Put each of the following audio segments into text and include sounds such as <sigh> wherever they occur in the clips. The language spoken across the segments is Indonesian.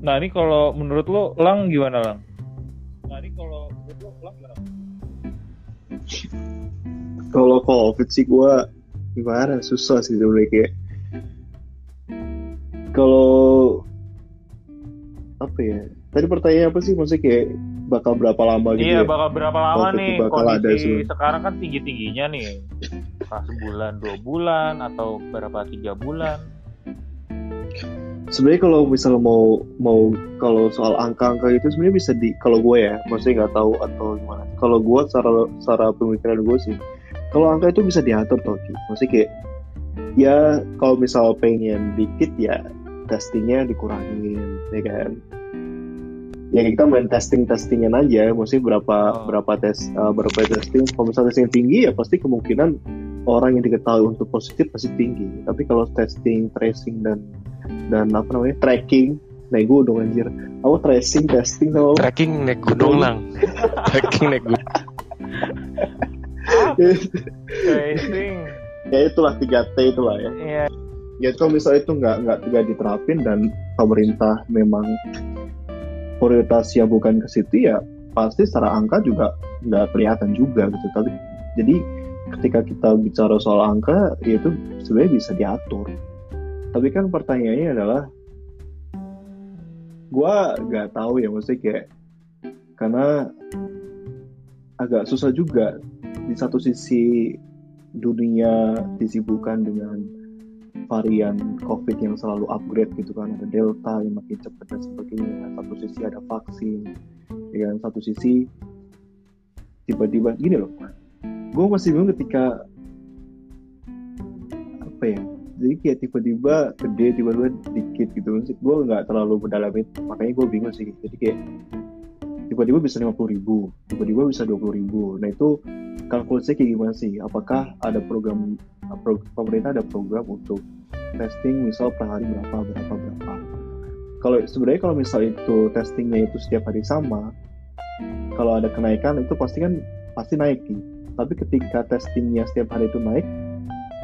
Nah ini kalau menurut lo Lang gimana Lang? Nah ini kalau menurut lo Lang gimana? Kalau COVID sih gue gimana susah sih sebenarnya kayak kalau apa ya tadi pertanyaannya apa sih maksudnya kayak bakal berapa lama gitu Iya ya? bakal berapa lama Covid nih bakal ada kondisi sih. sekarang kan tinggi tingginya nih Pas sebulan dua bulan atau berapa tiga bulan sebenarnya kalau misalnya mau mau kalau soal angka-angka itu sebenarnya bisa di kalau gue ya maksudnya nggak tahu atau gimana kalau gue secara secara pemikiran gue sih kalau angka itu bisa diatur toh Ki. maksudnya kayak ya kalau misal pengen dikit ya testingnya dikurangin ya kan ya kita main testing testingan aja maksudnya berapa Oh. berapa tes uh, berapa testing kalau misalnya testing tinggi ya pasti kemungkinan orang yang diketahui untuk positif pasti tinggi tapi kalau testing tracing dan dan apa namanya tracking naik gunung anjir. Aku tracing testing sama Trekking naik gunung lang. <laughs> Trekking naik gunung. tracing. Ya itulah 3 T itulah ya. Iya. Ya kalau misalnya itu nggak nggak nggak diterapin dan pemerintah memang prioritasnya bukan ke situ ya pasti secara angka juga nggak kelihatan juga gitu. Tapi jadi ketika kita bicara soal angka ya itu sebenarnya bisa diatur tapi kan pertanyaannya adalah gua nggak tahu ya maksudnya kayak karena agak susah juga di satu sisi dunia disibukkan dengan varian COVID yang selalu upgrade gitu kan. Ada Delta yang makin cepat dan sebagainya. Satu sisi ada vaksin ya kan? Satu sisi tiba-tiba gini loh gue masih bingung ketika apa ya jadi kayak tiba-tiba gede tiba-tiba dikit gitu. Maksud gue nggak terlalu mendalam itu makanya gue bingung sih. Jadi kayak tiba-tiba bisa 50 ribu tiba-tiba bisa 20 ribu. Nah itu kalkulasinya kayak gimana sih? Apakah ada program pro- pemerintah ada program untuk testing misal per hari berapa berapa berapa? Kalau sebenarnya kalau misal itu testingnya itu setiap hari sama kalau ada kenaikan itu pasti kan pasti naik nih. Tapi ketika testingnya setiap hari itu naik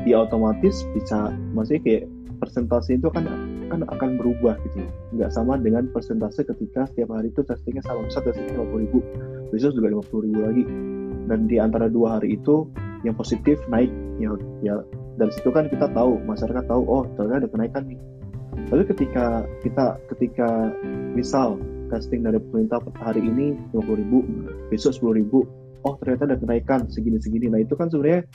ya otomatis bisa maksudnya kayak persentase itu kan kan akan berubah gitu. Nggak sama dengan persentase ketika setiap hari itu testingnya sama. Misal testingnya 50 ribu besok juga 50 ribu lagi. Dan di antara dua hari itu yang positif naik. Ya ya dari situ kan kita tahu masyarakat tahu oh ternyata ada kenaikan nih. Tapi ketika kita ketika misal testing dari pemerintah hari ini 50 ribu besok 10 ribu oh ternyata ada kenaikan segini segini nah itu kan sebenarnya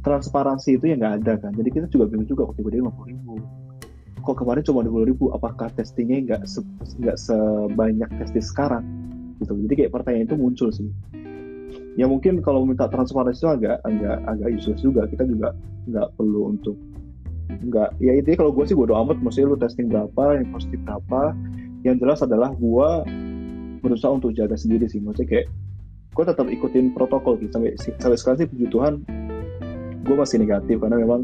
transparansi itu yang nggak ada kan? Jadi kita juga bingung juga kok tiba-tiba 50 ribu. Kok kemarin cuma 20 ribu apakah testingnya nggak se- nggak sebanyak testing sekarang? Gitu. Jadi kayak pertanyaan itu muncul sih. Ya mungkin kalau minta transparansi itu agak agak agak useless juga. Kita juga nggak perlu untuk nggak ya intinya kalau gue sih bodo amat. Maksudnya lu testing berapa yang positif berapa. Yang jelas adalah gue berusaha untuk jaga sendiri sih. Maksudnya kayak gue tetap ikutin protokol gitu. Sampai sampai sekarang sih puji Tuhan gue masih negatif karena memang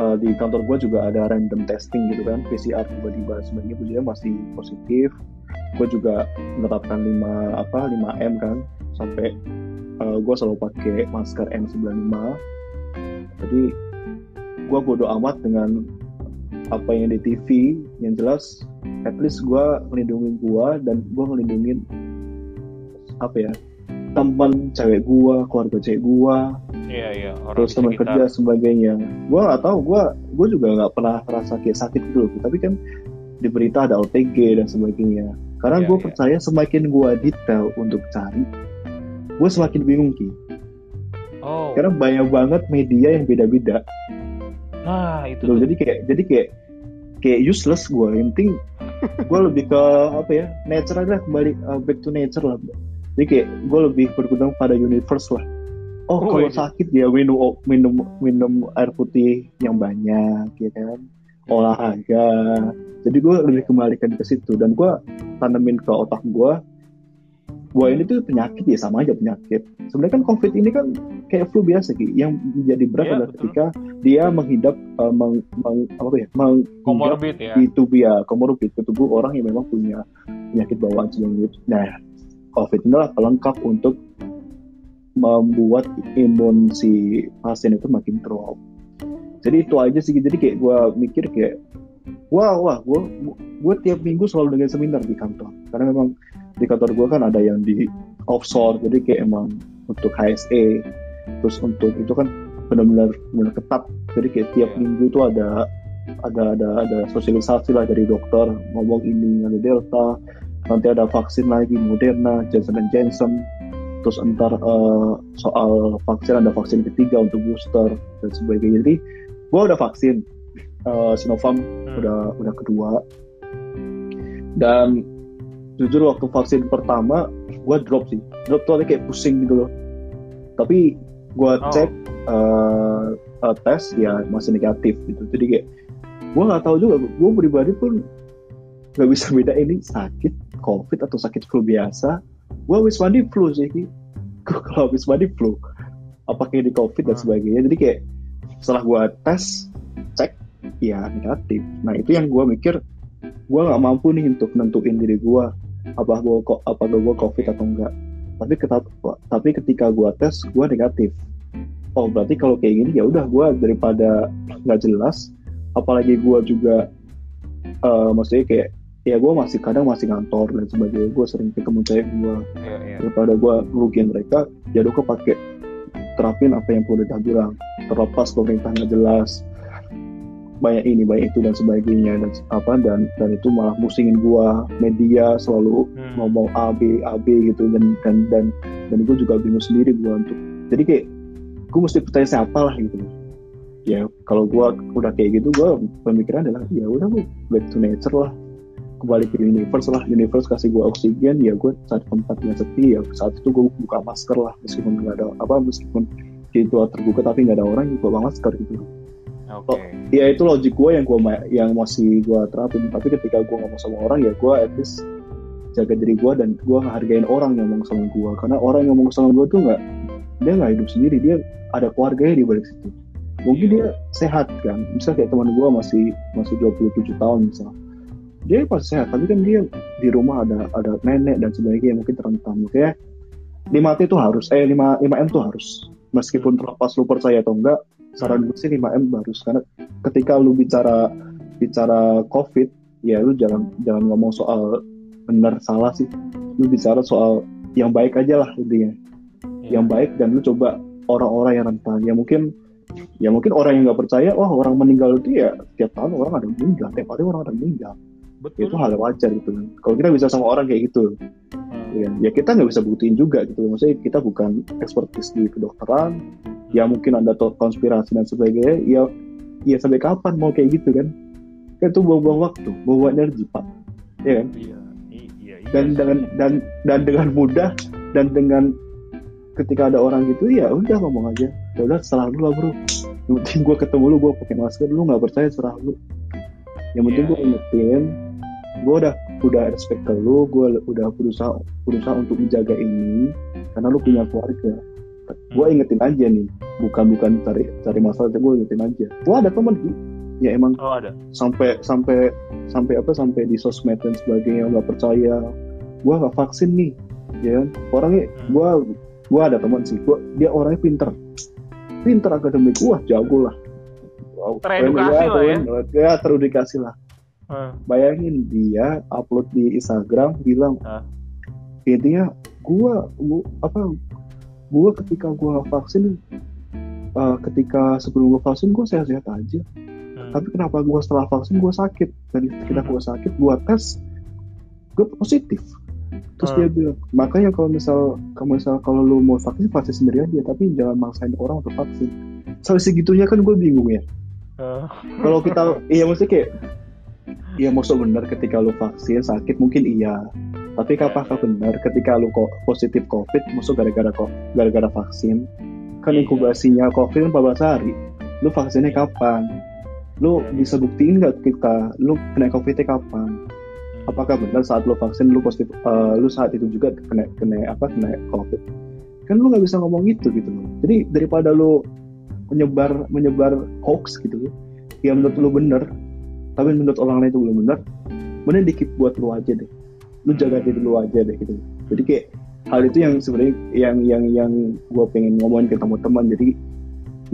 uh, di kantor gue juga ada random testing gitu kan PCR tiba-tiba sebenarnya puji Tuhan masih positif. Gue juga menerapkan 5 apa 5 m kan sampai uh, gue selalu pakai masker N95 jadi gue bodo amat dengan apa yang di TV yang jelas at least gue ngelindungin gue dan gue ngelindungin apa ya teman cewek gue keluarga cewek gue iya iya. Orang terus teman kerja sebagainya. Gue nggak tahu gue gue juga nggak pernah rasa kayak sakit gitu tapi kan di berita ada OTG dan sebagainya. Karena Iya, gue iya. percaya semakin gue detail untuk cari gue semakin bingung ki. Oh. Karena banyak banget media yang beda-beda. Nah itu Loh, jadi kayak jadi kayak kayak useless gue yang penting gue lebih ke apa ya nature aja kembali uh, back to nature lah. Jadi kayak gue lebih berpegang pada universe lah oh Oh, kalau sakit ya minum minum minum air putih yang banyak ya kan? Olahraga. Jadi gue lebih kembalikan ke situ. Dan gue tanemin ke otak gue bahwa ini tuh penyakit ya sama aja penyakit. Sebenarnya kan covid ini kan kayak flu biasa Ki. yang menjadi berat Iya, adalah betul. ketika dia menghidap uh, meng, meng- apa ya menghidap comorbid ya. di tubuh ya komorbid ke tubuh orang yang memang punya penyakit bawaan sebenarnya nah covid ini adalah pelengkap untuk membuat imun si pasien itu makin drop. Jadi itu aja sih jadi kayak gue mikir kayak wah wah gue gue tiap minggu selalu dengan seminar di kantor. Karena memang di kantor gue kan ada yang di offshore jadi kayak emang untuk HSE terus untuk itu kan benar-benar benar ketat. Jadi kayak tiap Iya. minggu tuh ada ada ada ada sosialisasi lah dari dokter ngomong ini ada delta nanti ada vaksin lagi Moderna Johnson Johnson terus entar eh, soal vaksin ada vaksin ketiga untuk booster dan sebagainya. Jadi gue udah vaksin eh, Sinovac Hmm. udah udah kedua. Dan jujur waktu vaksin pertama gue drop sih. Drop tuh kayak pusing gitu loh. Tapi gue Oh. cek eh, eh, tes ya masih negatif gitu. Jadi kayak gue nggak tahu juga gue pribadi pun nggak bisa <laughs> beda ini sakit covid atau sakit flu biasa gue habis mandi flu sih. <laughs> Gua kalau habis mandi flu apakah ini covid dan Hmm. sebagainya jadi kayak setelah gue tes cek ya negatif nah itu yang gue mikir gue nggak mampu nih untuk nentuin diri gue apa gue kok apa gue covid atau enggak tapi ketat, tapi ketika gue tes gue negatif oh berarti kalau kayak gini ya udah gue daripada nggak jelas apalagi gue juga eh, maksudnya kayak ya gue masih kadang masih ngantor dan sebagainya. Gue sering ketemu cewek gue Iya, iya. daripada gue ngerugiin mereka ya udah gue pakai terapin apa yang pemerintah bilang. Terlepas pemerintah nggak jelas banyak ini banyak itu dan sebagainya. Dan apa dan dan itu malah musingin gue media selalu Hmm. ngomong A B A B gitu. Dan dan dan dan gue juga bingung sendiri gue untuk jadi kayak gue mesti percaya siapa lah gitu. Ya kalau gue udah kayak gitu gue pemikiran adalah ya udah gue back to nature lah kembali ke universe lah. Universe kasih gue oksigen ya gue saat tempatnya sepi ya saat itu gue buka masker lah. Meskipun nggak ada apa meskipun itu terbuka tapi nggak ada orang gue bawa masker gitu. Oke. ya itu logik gue yang gue yang masih gue terapin. Tapi ketika gue ngomong sama orang ya gue at least jaga diri gue dan gue ngehargain orang yang ngomong sama gue karena orang yang ngomong sama gue tuh nggak dia nggak hidup sendiri. Dia ada keluarganya di balik situ. Mungkin dia sehat kan. Misal kayak teman gue masih masih 27 tahun misal dia pasti sehat tapi kan dia di rumah ada ada nenek dan sebagainya yang mungkin rentan makanya 5 T itu harus eh 5 5 M tuh harus. Meskipun terlepas lu percaya atau enggak saran gue sih 5 M harus. Karena ketika lu bicara bicara covid ya lu jangan jangan ngomong soal benar salah sih. Lu bicara soal yang baik aja lah intinya. Iya. yang baik dan lu coba orang-orang yang rentan. Ya mungkin ya mungkin orang yang nggak percaya wah orang meninggal itu ya tiap tahun orang ada meninggal tiap hari orang ada meninggal Betul. itu hal yang wajar gitu kan. Kalau kita bisa sama orang kayak gitu. Hmm. ya, ya kita nggak bisa buktiin juga gitu. Maksudnya kita bukan ekspertis di kedokteran. Ya mungkin ada konspirasi dan sebagainya. Ya ya sampai kapan mau kayak gitu kan? Kan itu buang-buang waktu buang energi pak. Ya kan? Iya. Iya. iya. Dan dengan dan dan dengan mudah dan dengan ketika ada orang gitu ya udah ngomong aja. Ya udah serah lu lah bro. Yang penting gue ketemu lu gue pakai masker lu nggak percaya serah lu. Yang penting Iya, gue iya. ingetin gue udah udah respect ke lu gue udah berusaha berusaha untuk menjaga ini karena lu punya keluarga gue Hmm. ingetin aja nih bukan bukan cari cari masalah gue ingetin aja gue ada temen Ki. ya emang Oh ada. sampai sampai sampai apa sampai di sosmed dan sebagainya nggak percaya gue nggak vaksin nih ya kan orangnya Hmm. gue gue ada teman sih gua, dia orangnya pinter pinter akademik wah jago lah Wow, Teredukasi lah ya. ya teredukasi lah Hmm. bayangin dia upload di Instagram bilang Ah. intinya gue gua apa gue ketika gue vaksin eh, ketika sebelum gue vaksin gue sehat-sehat aja Hmm. tapi kenapa gue setelah vaksin gue sakit dan ketika gue sakit gue tes gue positif terus Hmm. dia bilang makanya kalau misal kalau misal kalau lu mau vaksin vaksin sendiri aja tapi jangan maksain orang untuk vaksin sampai segitunya kan gue bingung ya Hmm. kalau kita <laughs> iya maksudnya kayak iya maksud benar ketika lu vaksin sakit mungkin iya. Tapi apakah benar ketika lu kok positif covid maksud gara-gara kok gara-gara vaksin? Kan Iya. inkubasinya covid kan 14 hari. Lu vaksinnya kapan? Lu bisa buktiin nggak kita lu kena covid kapan? Apakah benar saat lu vaksin lu positif eh, lu saat itu juga kena kena apa kena covid? Kan lu nggak bisa ngomong gitu gitu loh. Jadi daripada lu menyebar menyebar hoax gitu ya menurut lu bener tapi menurut orang lain itu belum bener mending dikit buat lu aja deh. Lu jaga diri lu aja deh gitu. Jadi kayak hal itu yang sebenarnya yang yang yang gue pengen ngomongin ke teman-teman. Jadi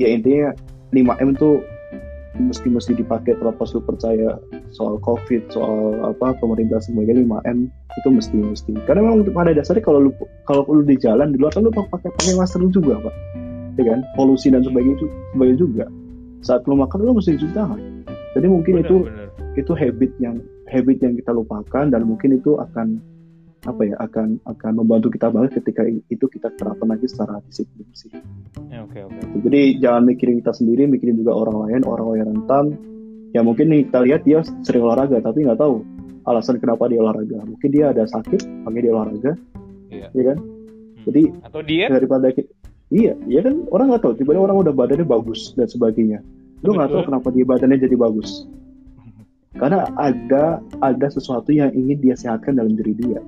ya intinya 5M tuh mesti mesti dipakai terlepas lu percaya soal covid soal apa pemerintah semuanya 5M itu mesti mesti. Karena memang pada dasarnya kalau lu kalau lu di jalan di luar kan lu pakai pakai masker juga pak. Ya kan? Polusi dan sebagainya ju- sebagainya juga. Saat lu makan lu mesti cuci tangan jadi mungkin Bener, itu bener. itu habit yang habit yang kita lupakan dan mungkin itu akan apa ya akan akan membantu kita banget ketika itu kita terapkan lagi secara disiplin sih. Ya, oke oke. Jadi jangan mikirin kita sendiri mikirin juga orang lain orang yang rentan. Ya mungkin nih kita lihat dia sering olahraga tapi nggak tahu alasan kenapa dia olahraga. Mungkin dia ada sakit makanya dia olahraga. Iya. ya kan? Hmm. jadi atau diet? daripada kita iya iya kan? Orang nggak tahu tiba-tiba orang udah badannya bagus dan sebagainya lu nggak tahu kenapa dia badannya jadi bagus. <laughs> Karena ada ada sesuatu yang ingin dia sehatkan dalam diri dia.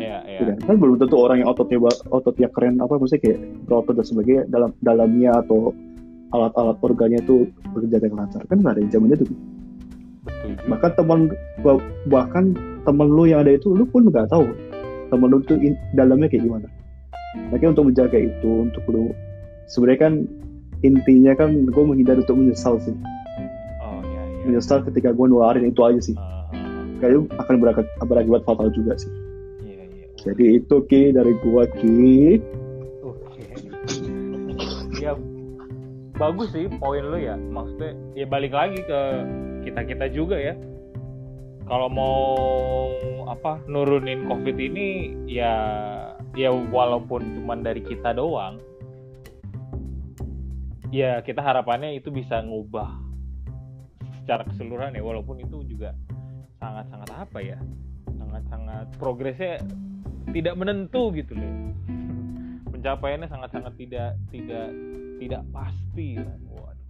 Ya ya ya kan? kan belum tentu orang yang ototnya ototnya keren apa maksudnya kayak berotot dan sebagainya dalam dalamnya atau alat-alat organnya itu bekerja dengan lancar. Kan nggak ada yang zaman itu. Betul bahkan teman bah- bahkan teman lu yang ada itu lu pun nggak tahu teman lu itu in- dalamnya kayak gimana. Makanya untuk menjaga itu untuk lu sebenarnya kan intinya kan gue menghindar untuk menyesal sih oh ya ya menyesal ketika gue nularin itu aja sih Ah, ah, ah. kayaknya akan berakibat, berakibat fatal juga sih iya iya jadi itu ki dari gua ki Oke. Ya bagus sih poin lu ya. Maksudnya ya balik lagi ke kita kita juga ya. Kalau mau apa nurunin covid ini ya ya walaupun cuman dari kita doang. Ya kita harapannya itu bisa ngubah secara keseluruhan ya walaupun itu juga sangat-sangat apa ya sangat-sangat progresnya tidak menentu gitu loh <laughs> pencapaiannya sangat-sangat tidak tidak tidak pasti lah. Waduh.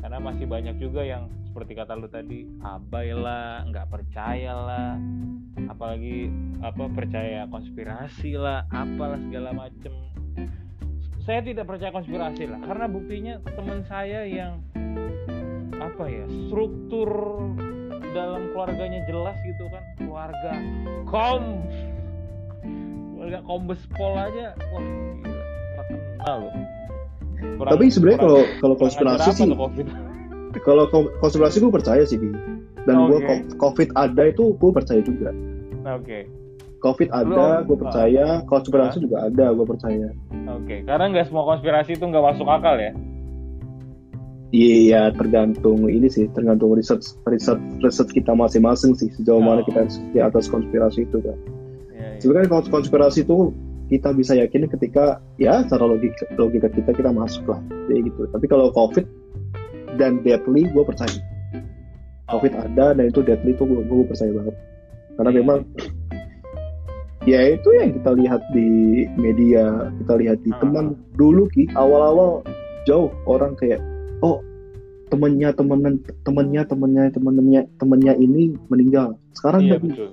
karena masih banyak juga yang seperti kata lu tadi abai lah nggak percaya lah apalagi apa percaya konspirasi lah apalah segala macem saya tidak percaya konspirasi lah karena buktinya teman saya yang apa ya struktur dalam keluarganya jelas gitu kan keluarga kom keluarga kombes pol aja wah gila terkenal loh. Kurang- tapi sebenarnya kalau kalau konspirasi sih <laughs> kalau ko- konspirasi gue percaya sih dan Oke. ko- covid ada itu gue percaya juga. Oke covid ada gue percaya konspirasi Ah. juga ada gue percaya oke karena nggak semua konspirasi itu nggak masuk akal ya Iya, tergantung ini sih, tergantung riset riset riset kita masing-masing sih sejauh Oh. mana kita di atas konspirasi itu kan. Iya, iya. Sebenarnya konspirasi itu kita bisa yakin ketika ya secara logika logika kita kita masuk lah, kayak gitu. Tapi kalau COVID dan deadly, gue percaya. COVID ada dan itu deadly itu gue, gue percaya banget. Karena Iya. memang ya itu yang kita lihat di media, kita lihat di Ah. teman dulu ki awal-awal jauh orang kayak oh temennya temenan temennya temennya temennya temennya ini meninggal. Sekarang iya jadi betul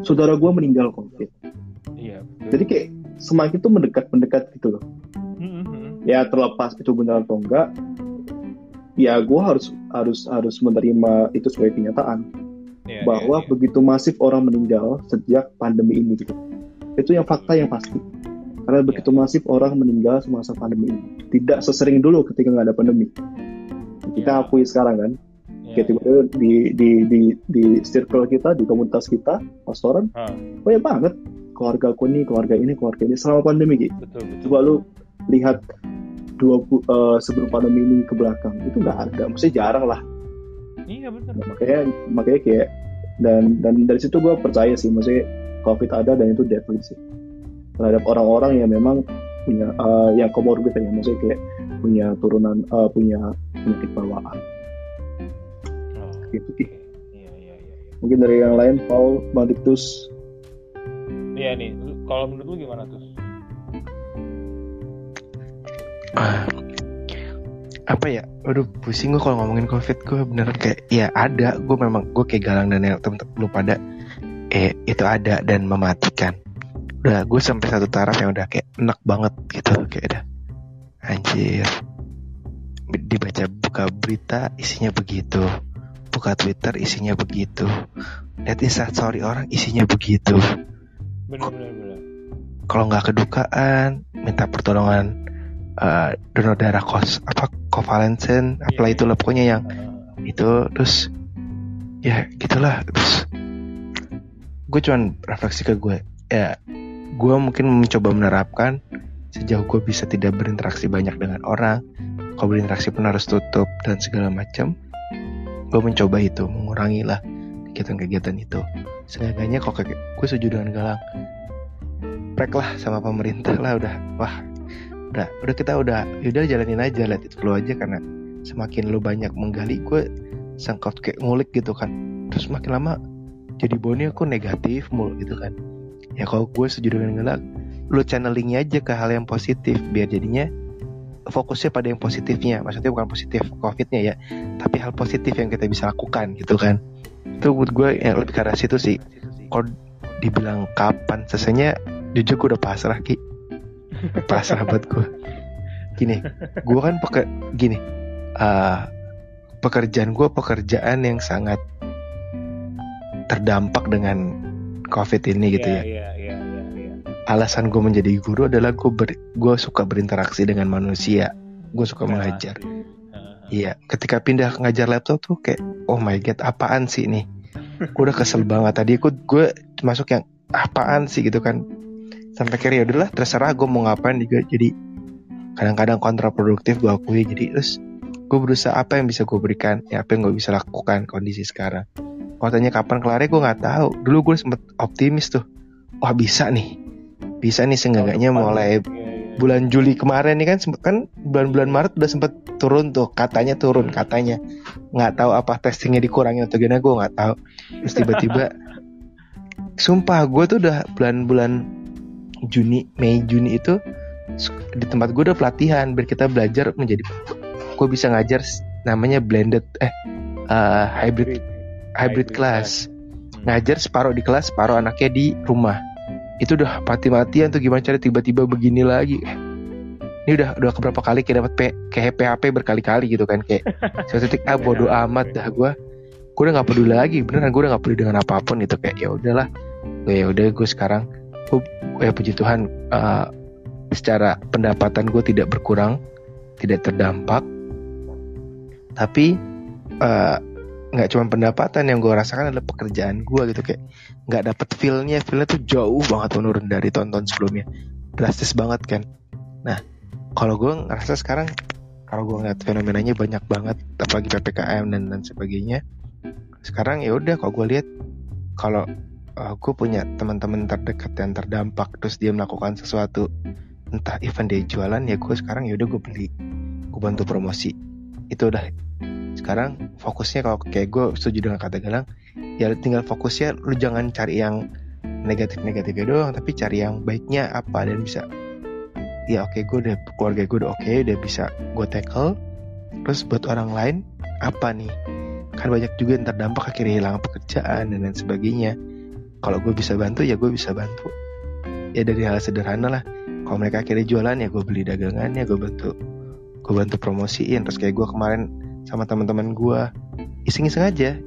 saudara gue meninggal COVID. iya betul Jadi kayak semakin tuh mendekat mendekat gitu loh. Hmm, hmm, hmm. Ya terlepas itu benar atau enggak, ya gue harus harus harus menerima itu sebagai kenyataan Iya, bahwa iya, iya. begitu masif orang meninggal sejak pandemi ini gitu. Itu yang fakta yang pasti. Karena Iya. begitu masif orang meninggal semasa pandemi ini. Tidak sesering dulu ketika nggak ada pandemi. Kita Iya. akui sekarang kan. Kayak tiba-tiba di, di, di, di circle kita, di komunitas kita, pastoran, Ah, banyak banget keluarga aku nih, keluarga ini, keluarga ini selama pandemi gitu. betul betul Coba lu lihat dua bu- eh, sebelum pandemi ini ke belakang itu nggak ada, maksudnya jarang lah. Iya betul Nah, makanya makanya kayak dan dan dari situ gue percaya sih, maksudnya covid ada dan itu deadly sih terhadap orang-orang yang memang punya eh, yang komorbid ya, maksudnya kayak punya turunan eh, punya penyakit bawaan. Oh, Gitu. Ki. iya iya iya iya. Mungkin dari yang lain, Paul, Bang Diktus, iya nih kalau menurut lu gimana tuh Ah, apa ya? Aduh pusing gue kalau ngomongin covid. Gue beneran kayak ya ada. Gue memang gue kayak galang dan yang temen-temen lu pada eh itu ada dan mematikan. Udah gue sampai satu taraf yang udah kayak enak banget gitu. Kayak udah anjir. Dibaca buka berita isinya begitu. Buka twitter isinya begitu. Lihat instastory orang isinya begitu. Bener bener bener. Kalau nggak kedukaan minta pertolongan eh, donor darah kos apa kovalen apalah Iya. itulah pokoknya yang Ah, itu terus ya gitulah. Terus gue cuman refleksi ke gue ya gue mungkin mencoba menerapkan sejauh gue bisa tidak berinteraksi banyak dengan orang kalau berinteraksi pun harus tutup dan segala macam gue mencoba itu mengurangi lah kegiatan-kegiatan itu. Seenggaknya kok gue setuju dengan Galang. Prek lah sama pemerintah lah udah wah udah udah kita udah yaudah jalanin aja lihat itu flow aja karena semakin lu banyak menggali gue sangkut kayak ngulik gitu kan. Terus makin lama jadi boni aku negatif mulu gitu kan. Ya kalau gue setuju dengan Galang lu channelingnya aja ke hal yang positif biar jadinya fokusnya pada yang positifnya. Maksudnya bukan positif covidnya ya tapi hal positif yang kita bisa lakukan gitu kan. Itu buat gue yang lebih ke arah situ sih. Kalau dibilang kapan selesainya jujur gue udah pasrah ki pasrah buat gue gini gue kan peke gini uh, pekerjaan gue pekerjaan yang sangat terdampak dengan covid ini gitu Iya, ya iya, iya, iya, iya. alasan gue menjadi guru adalah gue ber, gue suka berinteraksi dengan manusia gue suka Nah, mengajar Heeh. Iya, ketika pindah ngajar laptop tuh kayak, oh my god, apaan sih ini? Gue udah kesel banget tadi. Gue gue masuk yang apaan sih gitu kan? Sampai kira ya udahlah, terserah gue mau ngapain juga. Jadi kadang-kadang kontraproduktif gue akui. Jadi terus gue berusaha apa yang bisa gue berikan, ya apa yang gue bisa lakukan kondisi sekarang. Kalau tanya kapan kelarnya gue nggak tahu. Dulu gue sempet optimis tuh, wah bisa nih, bisa nih seenggaknya mulai Iya, iya. bulan Juli kemarin nih kan sempet kan bulan-bulan Maret udah sempet turun tuh katanya turun katanya nggak tahu apa testingnya dikurangi atau gimana gue nggak tahu terus tiba-tiba <laughs> sumpah gue tuh udah bulan-bulan Juni Mei Juni itu di tempat gue udah pelatihan biar kita belajar menjadi gue bisa ngajar namanya blended eh uh, hybrid hybrid. class. Hmm. ngajar separuh di kelas separuh anaknya di rumah. Itu udah mati-matian tuh gimana cara tiba-tiba begini lagi. Ini udah udah keberapa kali kayak dapat P, kayak PHP berkali-kali gitu kan kayak <laughs> suatu titik ah bodo amat dah gue gue udah nggak peduli lagi beneran gue udah nggak peduli dengan apa pun gitu. Kayak ya udahlah. Ya udah gue sekarang gue ya puji Tuhan eh, secara pendapatan gue tidak berkurang tidak terdampak. Tapi eh, nggak cuma pendapatan yang gue rasakan adalah pekerjaan gue gitu kayak nggak dapet feelnya. Feelnya tuh jauh banget menurun dari tonton sebelumnya. Drastis banget kan? Nah kalau gue ngerasa sekarang kalau gue ngeliat fenomenanya banyak banget apalagi ppkm dan dan sebagainya sekarang ya udah kalau gue lihat kalau uh, gue punya teman-teman terdekat yang terdampak terus dia melakukan sesuatu. Entah event dia jualan ya gue sekarang ya udah gue beli. Gue bantu promosi. Itu udah. Sekarang fokusnya kalau kayak gue setuju dengan kata Galang ya tinggal fokusnya lu jangan cari yang negatif-negatifnya doang tapi cari yang baiknya apa dan bisa ya oke gue udah keluarga gue udah oke udah bisa gue tackle. Terus buat orang lain apa nih? Kan banyak juga yang terdampak akhirnya hilang pekerjaan dan lain sebagainya kalau gue bisa bantu ya gue bisa bantu. Ya dari hal sederhana lah. Kalau mereka akhirnya jualan ya gue beli dagangannya gue bantu gue bantu promosiin. Terus kayak gue kemarin sama teman-teman gue iseng-iseng aja.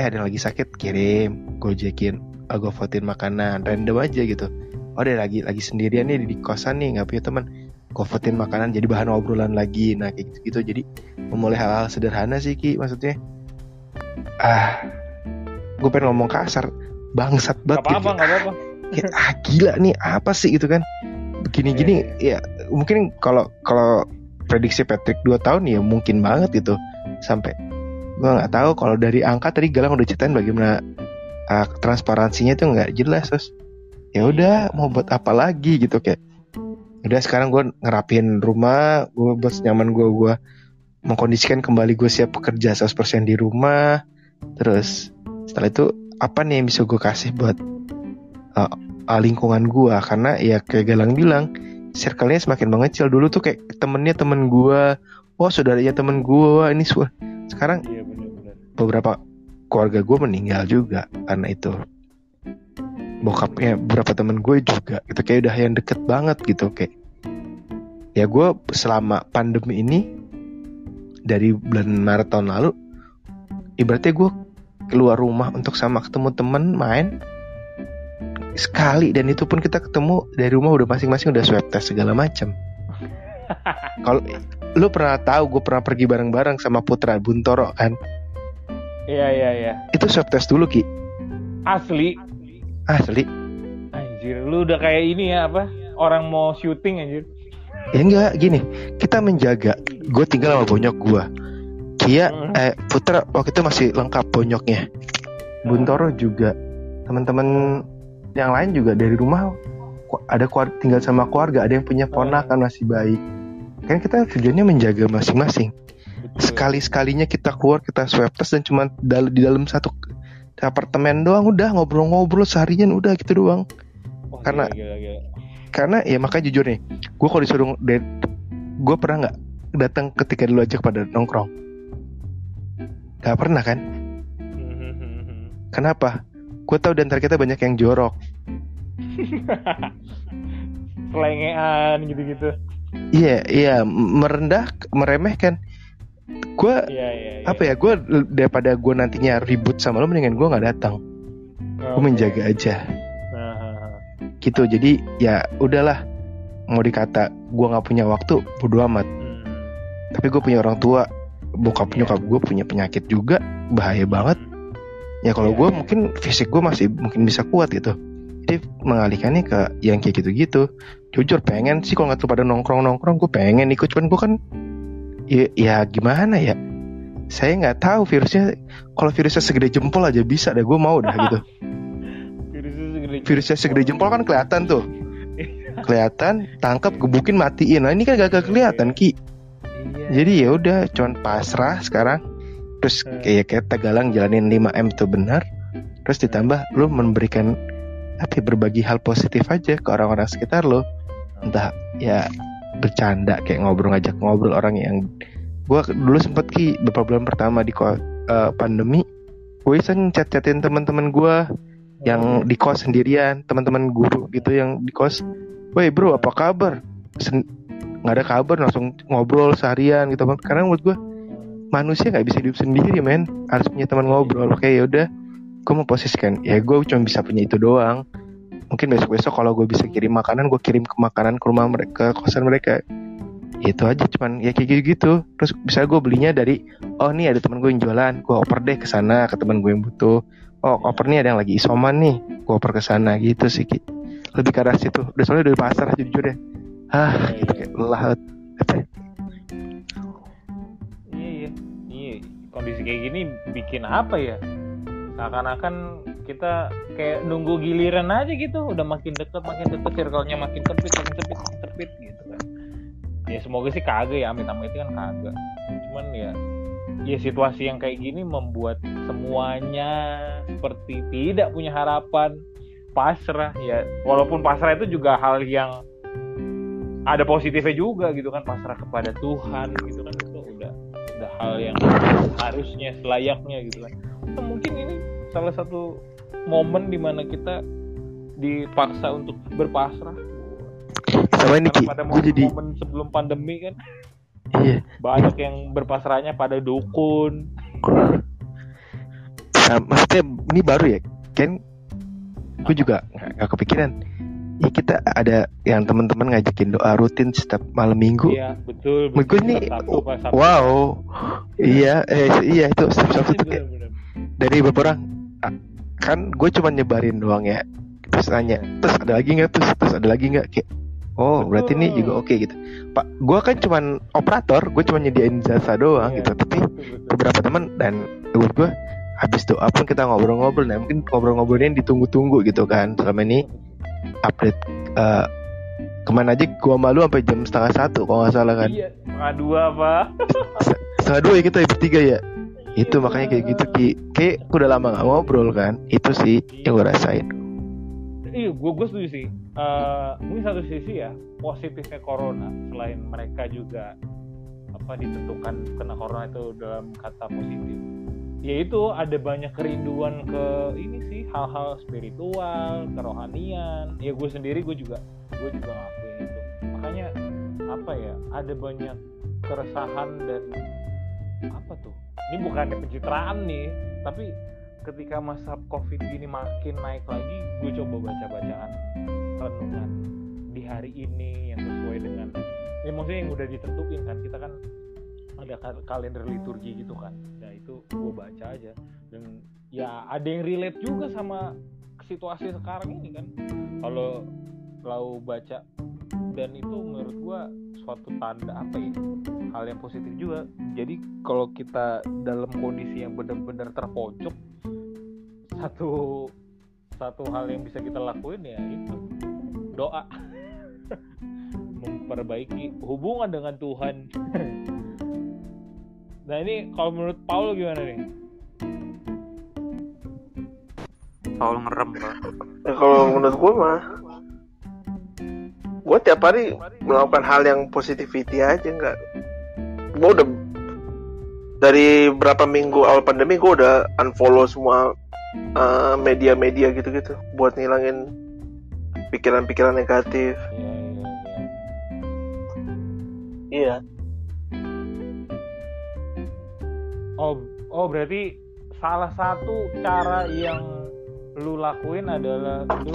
Eh ada yang lagi sakit kirim. Gojekin ah, gue votin makanan. Random aja gitu. Oh ada lagi lagi sendirian nih di kosan nih nggak punya teman. Gue votin makanan jadi bahan obrolan lagi. Nah kayak gitu gitu jadi memulai hal-hal sederhana sih ki maksudnya. Ah gue pengen ngomong kasar bangsat Gak banget apa-apa, gitu. gak apa-apa. Kayak, ah gila nih apa sih gitu kan? Begini-gini ya mungkin kalau kalau prediksi Patrick 2 tahun ya mungkin banget gitu sampai gue nggak tahu kalau dari angka tadi Galang udah ceritain bagaimana uh, transparansinya tuh nggak jelas terus ya udah mau buat apa lagi gitu kayak. Udah sekarang gue ngerapin rumah gue buat nyaman gue gue mengkondisikan kembali gue siap bekerja 100% di rumah. Terus setelah itu apa nih yang bisa gue kasih buat uh, lingkungan gue karena ya kayak Galang bilang circle-nya semakin mengecil. Dulu tuh kayak temennya temen gue oh saudaranya temen gue ini semua. Sekarang Iya benar-benar. beberapa keluarga gue meninggal juga karena itu. Bokapnya beberapa temen gue juga. Itu kayak udah yang deket banget gitu kayak. Ya gue selama pandemi ini dari bulan Maret tahun lalu ibaratnya gue keluar rumah untuk sama ketemu temen main sekali dan itu pun kita ketemu dari rumah udah masing-masing udah swab test segala macam <laughs> kalau lu pernah tahu gue pernah pergi bareng-bareng sama Putra Buntoro kan Iya iya iya. itu swab test dulu ki Asli. asli Anjir, lu udah kayak ini ya apa? Orang mau syuting anjir. ya enggak gini kita menjaga gue tinggal sama bonyok gue Kia Hmm. eh Putra waktu itu masih lengkap bonyoknya. Buntoro juga. Teman-teman yang lain juga dari rumah ku- ada keluar- tinggal sama keluarga ada yang punya ponakan masih baik. Kan kita tujuannya menjaga masing-masing. Betul. sekali sekalinya kita keluar kita swab test dan cuma dal- di dalam satu apartemen doang udah ngobrol-ngobrol seharian udah gitu doang. Wah, karena- gila, gila, gila. karena ya makanya jujur nih gue kalau disuruh gue pernah nggak datang ketika dulu aja pada nongkrong Gak pernah kan Hmm, kenapa gue tahu di antara kita banyak yang jorok <laughs> Selengean gitu-gitu. iya iya m- merendah meremehkan gue Iya iya. iya. apa ya gue daripada gue nantinya ribut sama lo mendingan gue nggak datang gue Oke. menjaga aja nah. gitu jadi ya udahlah mau dikata gue nggak punya waktu bodo amat Hmm. tapi gue punya orang tua bokap Iya. nyokap gue punya penyakit juga bahaya banget. Ya kalau Iya, gue mungkin fisik gue masih mungkin bisa kuat gitu. Jadi mengalihkannya ke yang kayak gitu-gitu. Jujur pengen sih kalau nggak tuh pada nongkrong nongkrong gue pengen ikut. Cuman gue kan ya, ya gimana ya? Saya nggak tahu virusnya. Kalau virusnya segede jempol aja bisa deh gue mau dah gitu. <laughs> Virusnya segede virusnya segede jempol kan kelihatan tuh. <laughs> Kelihatan tangkap gebukin matiin. Nah ini kan gak kelihatan ki Iya. jadi ya udah cuman pasrah sekarang. Terus Hmm. kayak kayak Tagalang jalanin 5M itu benar. Terus ditambah lu memberikan apa ya, berbagi hal positif aja ke orang-orang sekitar lo entah ya bercanda kayak ngobrol ngajak ngobrol orang yang gua dulu sempet ki beberapa bulan pertama di eh, pandemi gue iseng chat-chatin teman-teman gua yang di kos sendirian teman-teman guru gitu yang di kos. Woi bro apa kabar? Sen- nggak ada kabar langsung ngobrol seharian gitu karena menurut gue manusia nggak bisa hidup sendiri men. Harus punya teman ngobrol. Oke ya udah. Gue mau posisikan. Ya gue cuma bisa punya itu doang. Mungkin besok besok kalau gue bisa kirim makanan gue kirim ke makanan ke rumah mereka ke kosan mereka. Ya itu aja cuman ya kayak gitu gitu terus bisa gue belinya dari oh nih ada teman gue yang jualan. Gue oper deh ke sana ke teman gue yang butuh. Oh oper nih ada yang lagi isoman nih. Gue oper ke sana gitu sih lebih ke arah situ. Udah soalnya dari pasar jujur deh ah gitu kayak lelah ya, Iya iya. Iya. Kondisi kayak gini bikin apa ya? Seakan-akan kita kayak nunggu giliran aja gitu. Udah makin deket, makin deket, circle-nya makin sempit, makin sempit, makin sempit gitu kan. Ya semoga sih kagak ya, amit-amit kan kagak. Cuman ya, ya situasi yang kayak gini membuat semuanya seperti tidak punya harapan, pasrah ya. Walaupun pasrah itu juga hal yang ada positifnya juga gitu kan pasrah kepada Tuhan gitu kan. Itu udah udah hal yang harusnya selayaknya gitu kan. Atau mungkin ini salah satu momen di mana kita dipaksa untuk berpasrah. Sama ini Ki. Pada momen, jadi momen sebelum pandemi kan. Iya. Banyak yang berpasrahnya pada dukun. Nah, maksudnya ini baru ya? Kan gue juga nggak kepikiran ya kita ada yang teman-teman ngajakin doa rutin setiap malam minggu. Iya betul gue betul. ini Sabtu, pas Sabtu. wow. Iya eh iya itu setiap Sabtu tuh kayak dari beberapa orang. Ah, kan gue cuma nyebarin doang ya. Terus nanya terus ada lagi nggak? Terus terus ada lagi nggak? Kayak oh berarti ini juga oke gitu. Pak gue kan cuman operator gue cuma nyediain jasa doang Iya, gitu. Tapi betul, betul. beberapa teman dan menurut gue habis doa pun kita ngobrol-ngobrol. Nah mungkin ngobrol-ngobrolnya yang ditunggu-tunggu gitu kan selama ini update eh, ke mana aja? Gua malu sampai jam setengah satu kalau nggak salah kan? Iya setengah dua apa <laughs> setengah dua ya kita ya bertiga ya? Itu makanya kayak gitu ki. Kayak udah lama gak ngobrol kan? Itu sih yang gue rasain. Iya, gue gue setuju sih. Eh, ini satu sisi ya positifnya corona. Selain mereka juga apa ditentukan kena corona itu dalam kata positif. Yaitu ada banyak kerinduan ke ini sih hal-hal spiritual, kerohanian. Ya gue sendiri gue juga gue juga ngakuin itu. Makanya apa ya ada banyak keresahan dan apa tuh? Ini bukannya pencitraan nih, tapi ketika masa covid gini makin naik lagi gue coba baca bacaan renungan di hari ini yang sesuai dengan ya maksudnya yang udah ditentuin kan kita kan ada ka- kalender liturgi gitu kan. Ya itu gue baca aja. Dan ya ada yang relate juga sama situasi sekarang ini kan. Kalau kalau baca dan itu menurut gue suatu tanda apa ya hal yang positif juga. Jadi kalau kita dalam kondisi yang benar-benar terpojok satu satu hal yang bisa kita lakuin ya itu doa. <laughs> Memperbaiki hubungan dengan Tuhan <laughs> nah ini kalau menurut Paul gimana nih? Paul ngerem Pak. Ya, kalau menurut gue mah gue tiap hari melakukan hal yang positivity aja nggak. Gue udah dari berapa minggu awal pandemi gue udah unfollow semua uh, media-media gitu-gitu buat ngilangin pikiran-pikiran negatif. Ya, ya, oh oh berarti salah satu cara yang lu lakuin adalah lu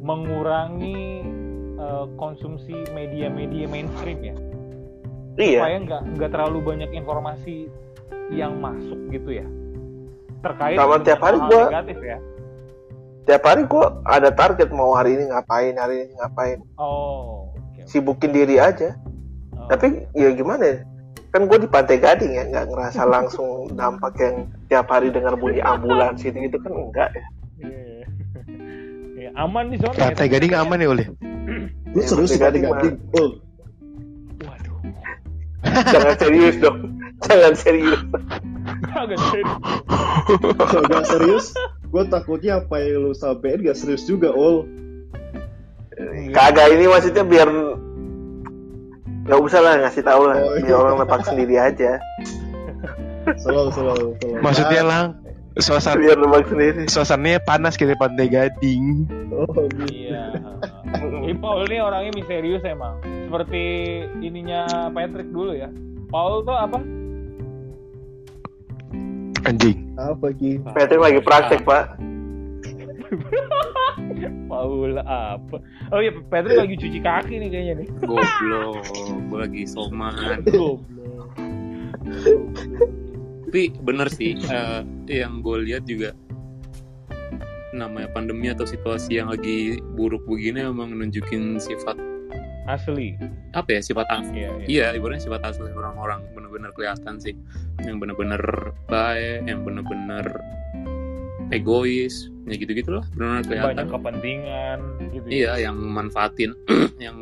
mengurangi eh, konsumsi media-media mainstream ya? Iya. Supaya nggak nggak terlalu banyak informasi yang masuk gitu ya? Terkait Sama tiap hari gua- negatif ya? Tiap hari gue ada target mau hari ini ngapain hari ini ngapain. Oh oke. sibukin diri aja. Oh. tapi ya gimana ya kan gue di Pantai Gading ya nggak ngerasa <laughs> langsung dampak yang tiap hari dengar bunyi ambulans gitu gitu kan enggak ya Iya. Ya, aman di zona ya, Pantai Gading aman ya oleh. <clears throat> Lu Ya, serius Pantai Gading gading? Oh, waduh jangan serius dong jangan serius agak serius gak serius, gue takutnya apa yang lu sampein gak serius juga, Ol. kagak ini maksudnya biar nggak usah lah ngasih tahu lah Oh, iya. orang nebak sendiri aja Selalu, selalu. Maksudnya lang suasana biar nebak sendiri suasananya panas gitu di Pantai Gading. Oh, gitu. iya Ini Paul ini orangnya misterius emang seperti ininya Patrick dulu ya Paul tuh apa Anjing. Apa, Ki? Patrick lagi praktek pak <laughs> Paul apa? Oh iya Patrick lagi cuci kaki nih kayaknya nih. Goblok, gue lagi soman. goblok Tapi bener sih, eh, yang gue lihat juga namanya pandemi atau situasi yang lagi buruk begini emang nunjukin sifat asli. apa ya sifat asli iya iya. iya ibaratnya sifat asli orang-orang bener-bener kelihatan sih. Yang bener-bener baik yang bener-bener egois ya gitu gitulah bener-bener kelihatan. banyak kepentingan gitu ya. iya yang manfaatin <clears throat> yang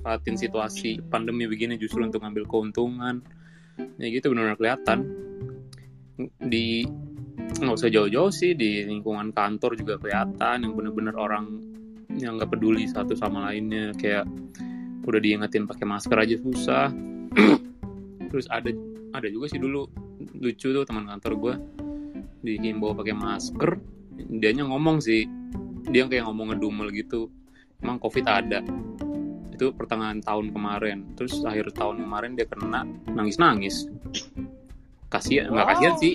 manfaatin situasi pandemi begini justru untuk ngambil keuntungan. Ya gitu benar-benar kelihatan. Di nggak usah jauh-jauh sih di lingkungan kantor juga kelihatan yang bener-bener orang yang nggak peduli satu sama lainnya. Kayak udah diingetin pakai masker aja susah. <clears throat> Terus ada ada juga sih dulu lucu tuh teman kantor gue dihimbau pakai masker dianya ngomong sih. Dia kayak ngomong ngedumel gitu. Emang covid ada. Itu pertengahan tahun kemarin. Terus akhir tahun kemarin dia kena nangis nangis kasihan nggak Wow. kasihan sih.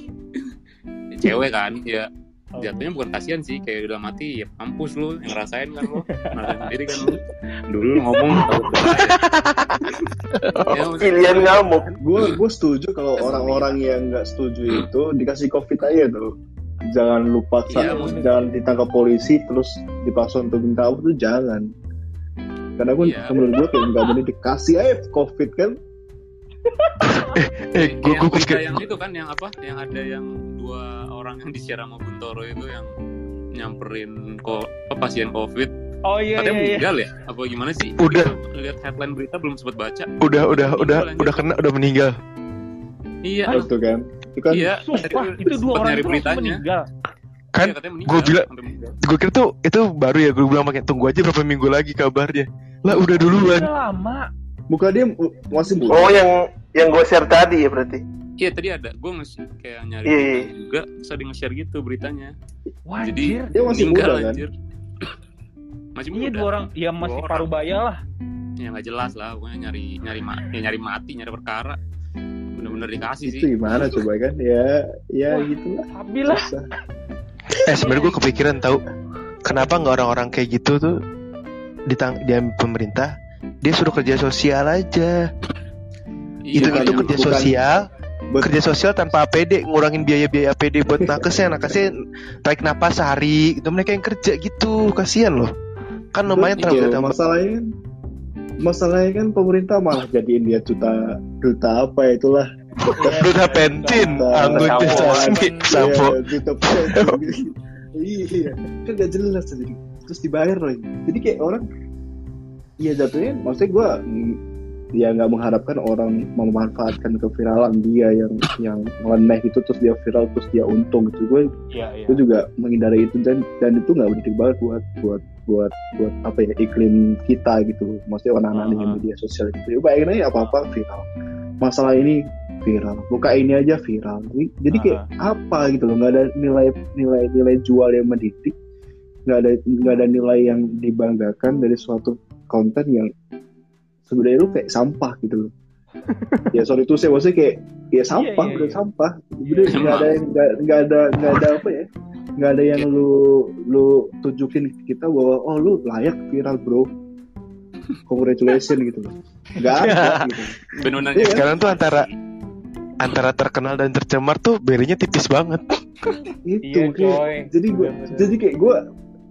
<laughs> Cewek kan ya. Jatuhnya bukan kasihan sih kayak udah mati ya kampus lu yang ngerasain kan lu <laughs> ngerasain sendiri kan lu dulu ngomong <laughs> tahu ya, <laughs> pilihan ngamuk Gue gue setuju kalau orang-orang yang nggak setuju itu dikasih covid aja tuh. Jangan lupa Iya, maksudnya- jangan ditangkap polisi terus dipaksa untuk minta apa tuh jangan. Karena gue Iya. menurut gue kayak nggak boleh dikasih aja covid kan. Eh, gue yang gue yang itu kan yang apa yang ada yang dua orang yang disiar sama Buntoro itu yang nyamperin kok apa, pasien covid oh iya katanya iya, iya. meninggal ya apa gimana sih Udah. Lihat headline berita belum sempat baca udah udah udah Lanjut. udah kena udah meninggal. iya Itu kan. Itu kan iya Sumpah, itu dua orang nyari itu langsung beritanya. meninggal. Kan Iya, gue bilang gue kira tuh itu baru ya gue bilang pakai tunggu aja berapa minggu lagi kabarnya. Lah udah duluan. Udah lama. bukan dia uh, masih muda. oh yang yang gue share tadi ya berarti Iya tadi ada, gue nge kayak nyari Iya, berita iya. juga, terus ada nge-share gitu beritanya. Wah, Jadi anjir. Dia masih meninggal, muda, kan? anjir. masih Iya muda. dua orang, ya masih Dua paruh baya lah. Ya nggak jelas lah, pokoknya nyari nyari ma ya, nyari mati, nyari perkara. Bener-bener dikasih sih. Itu gimana coba kan? Ya ya Wah. gitulah. Stabil lah. Susah. Eh sebenarnya gue kepikiran tahu kenapa nggak orang-orang kayak gitu tuh ditang dia pemerintah dia suruh kerja sosial aja itu Iya, itu bukan- kerja bukan- sosial Kerja sosial tanpa APD ngurangin biaya-biaya APD buat nakesnya. Nakesnya tarik napas sehari. Itu mereka yang kerja gitu. Kasihan loh. Kan lumayan Betul, tenaga tambah masalahnya kan masalahnya kan pemerintah malah jadiin dia duta duta apa ya itulah. <laughs> Duta pentin Duta- anggun Sampo. Iya, iya kan gak jelas jadi terus dibayar lagi. Jadi kayak orang iya jatuhnya maksudnya gue ya nggak mengharapkan orang memanfaatkan keviralan dia yang yang ngeleneh gitu terus dia viral terus dia untung gitu. Gue Iya, iya. gue juga menghindari itu. Dan dan itu nggak penting banget buat buat buat buat apa ya iklim kita gitu. Maksudnya anak-anak dengan Uh-huh. media sosial gitu. Ya bayangin aja apa apa viral. Masalah ini viral. Buka ini aja viral. Jadi- kayak apa gitu loh. Nggak ada nilai nilai nilai jual yang mendidik. Nggak ada nggak ada nilai yang dibanggakan dari suatu konten yang sebenarnya lu kayak sampah gitu loh. Ya sorry itu saya maksudnya kayak ya sampah iya, udah iya. sampah. Jadi nggak ada yang nggak ada nggak ada apa ya nggak ada yang lu lu tunjukin ke kita bahwa oh lu layak viral bro. Congratulations gitu loh. Nggak ada <laughs> gitu. Benar Iya. sekarang tuh antara antara terkenal dan tercemar tuh berinya tipis banget. Itu Iya, kayak- coy. jadi gue Bener-bener. jadi kayak gue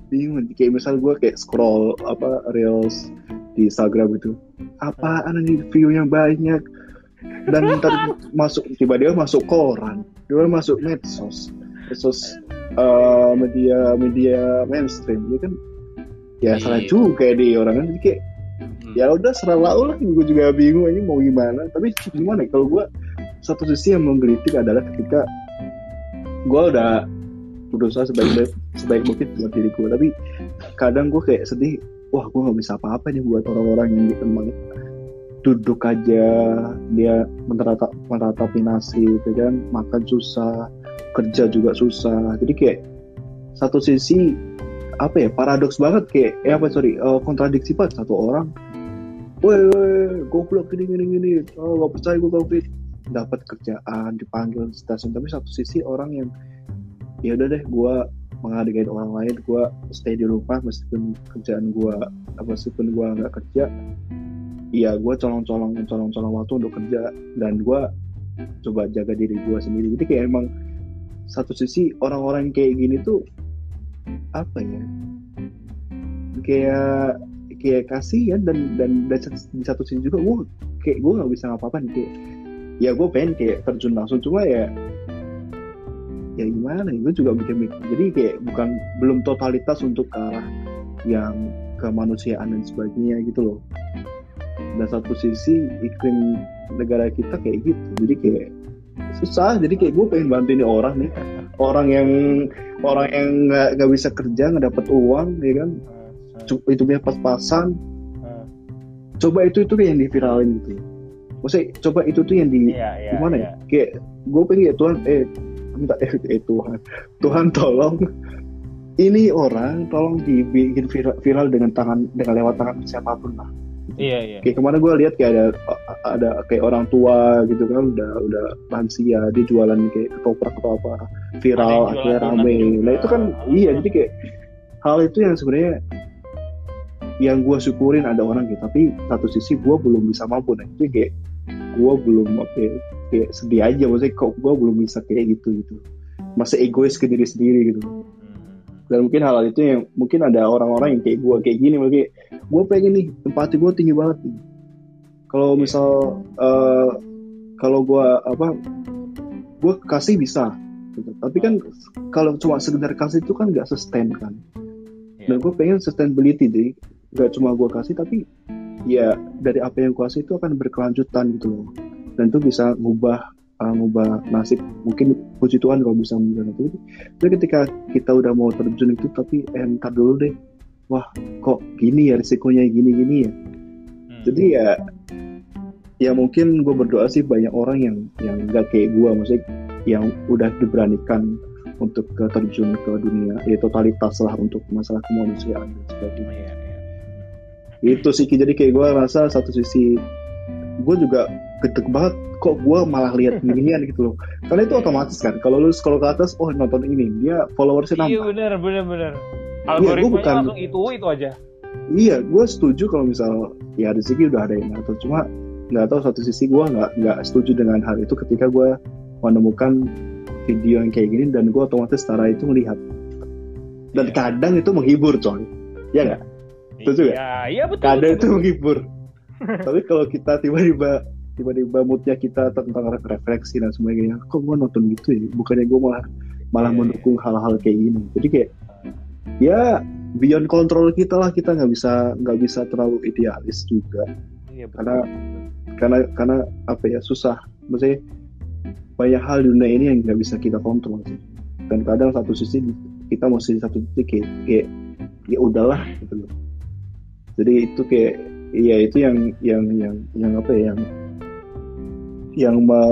bingung kayak misal gue kayak scroll apa reels di Instagram itu apaan nih view-nya banyak? Dan ntar masuk tiba-tiba masuk koran. Tiba masuk medsos. Medsos eh, media media mainstream. Ya kan ya salah Iya. juga di orang kan jadi kayak Hmm. ya udah serah lah. Gue juga bingung ini mau gimana. Tapi gimana ya, kalau gue satu sisi yang menggelitik adalah ketika gue udah berusaha sebaik sebaik mungkin buat diri gue tapi kadang gue kayak sedih wah gue nggak bisa apa-apa nih buat orang-orang yang emang duduk aja dia menerata meratapi nasi gitu kan makan susah kerja juga susah. Jadi kayak satu sisi apa ya paradoks banget kayak eh apa sorry eh, kontradiksi banget. Satu orang woi woi goblok gini gini gini oh gak percaya gue covid dapat kerjaan dipanggil di stasiun. Tapi satu sisi orang yang ya udah deh gue menghargai orang lain gue stay di rumah meskipun kerjaan gue apa meskipun gue nggak kerja iya gue colong-colong colong-colong waktu untuk kerja dan gue coba jaga diri gue sendiri. Jadi kayak emang satu sisi orang-orang kayak gini tuh apa ya kayak kayak kasihan dan dan, dan di satu sisi juga gue kayak gue nggak bisa ngapa-ngapain kayak ya gue pengen kayak terjun langsung cuma ya ya gimana ya? Gue juga mikir-mikir. Jadi kayak bukan belum totalitas untuk ke arah yang kemanusiaan dan sebagainya gitu loh. Dan satu sisi iklim negara kita kayak gitu. Jadi kayak susah. Jadi kayak gue pengen bantuin orang nih. Orang yang orang yang nggak nggak bisa kerja nggak dapat uang ya kan? Cu- hidupnya pas-pasan. Hmm. coba itu itu yang diviralin gitu. Maksudnya coba itu tuh yang di Iya, iya. gimana iya. ya kayak gue pengen ya Tuhan eh minta eh, Tuhan. Tuhan tolong. Ini orang tolong dibikin viral, viral dengan tangan dengan lewat tangan siapa pun lah. Iya, iya. kayak ke mana gue lihat kayak ada ada kayak orang tua gitu kan udah udah lansia dia jualan kayak ketoprak atau apa viral akhirnya rame. nah itu kan Ah. iya jadi kayak hal itu yang sebenarnya yang gue syukurin ada orang gitu tapi satu sisi gue belum bisa mampu. Nah itu kayak gue belum apa ya, kayak sedih aja maksudnya kok gue belum bisa kayak gitu gitu masih egois ke diri sendiri gitu Hmm. dan mungkin hal, hal itu yang mungkin ada orang-orang yang kayak gue kayak gini mungkin gue pengen nih empati gue tinggi banget nih kalau misal eh, kalau gue apa gue kasih bisa gitu. tapi kan kalau cuma sekedar kasih itu kan nggak sustain kan Iya. dan gue pengen sustainability deh nggak cuma gue kasih tapi ya dari apa yang gue kasih itu akan berkelanjutan gitu loh dan itu bisa ngubah uh, ngubah nasib. Mungkin puji Tuhan kalau bisa mengubah itu. Tapi ketika kita udah mau terjun itu tapi eh, ntar dulu deh. Wah kok gini ya risikonya gini gini ya? Hmm. jadi ya ya mungkin gue berdoa sih banyak orang yang yang nggak kayak gue maksudnya yang udah diberanikan untuk ke terjun ke dunia. Ya totalitas lah untuk masalah kemanusiaan dan sebagainya. Iya. itu sih jadi kayak gue rasa satu sisi gue juga gedek banget kok gue malah lihat <laughs> ginian gitu loh karena itu otomatis kan kalau lu scroll ke atas oh nonton ini dia followersnya Iya nambah benar benar benar. gua Algoritmanya bukan- langsung itu itu aja. iya gue setuju kalau misal ya rezeki udah ada yang ngatur cuma nggak tahu satu sisi gue nggak nggak setuju dengan hal itu ketika gue menemukan video yang kayak gini dan gue otomatis secara itu melihat dan Iya. kadang itu menghibur coy ya nggak Betul juga? Iya, iya betul. kadang betul, itu betul. menghibur <laughs> tapi kalau kita tiba-tiba tiba-tiba moodnya kita tentang re- refleksi dan sebagainya. Kok gue nonton gitu ya? Bukannya gue malah malah Iya, mendukung hal-hal kayak gini. Jadi kayak ya beyond control kita lah. Kita nggak bisa nggak bisa terlalu idealis juga. Iya, betul. karena karena karena apa ya susah. Maksudnya banyak hal di dunia ini yang nggak bisa kita kontrol sih. Dan kadang satu sisi kita mesti satu titik kayak, kayak ya udahlah gitu loh. Jadi itu kayak ya itu yang yang yang yang apa ya yang yang me,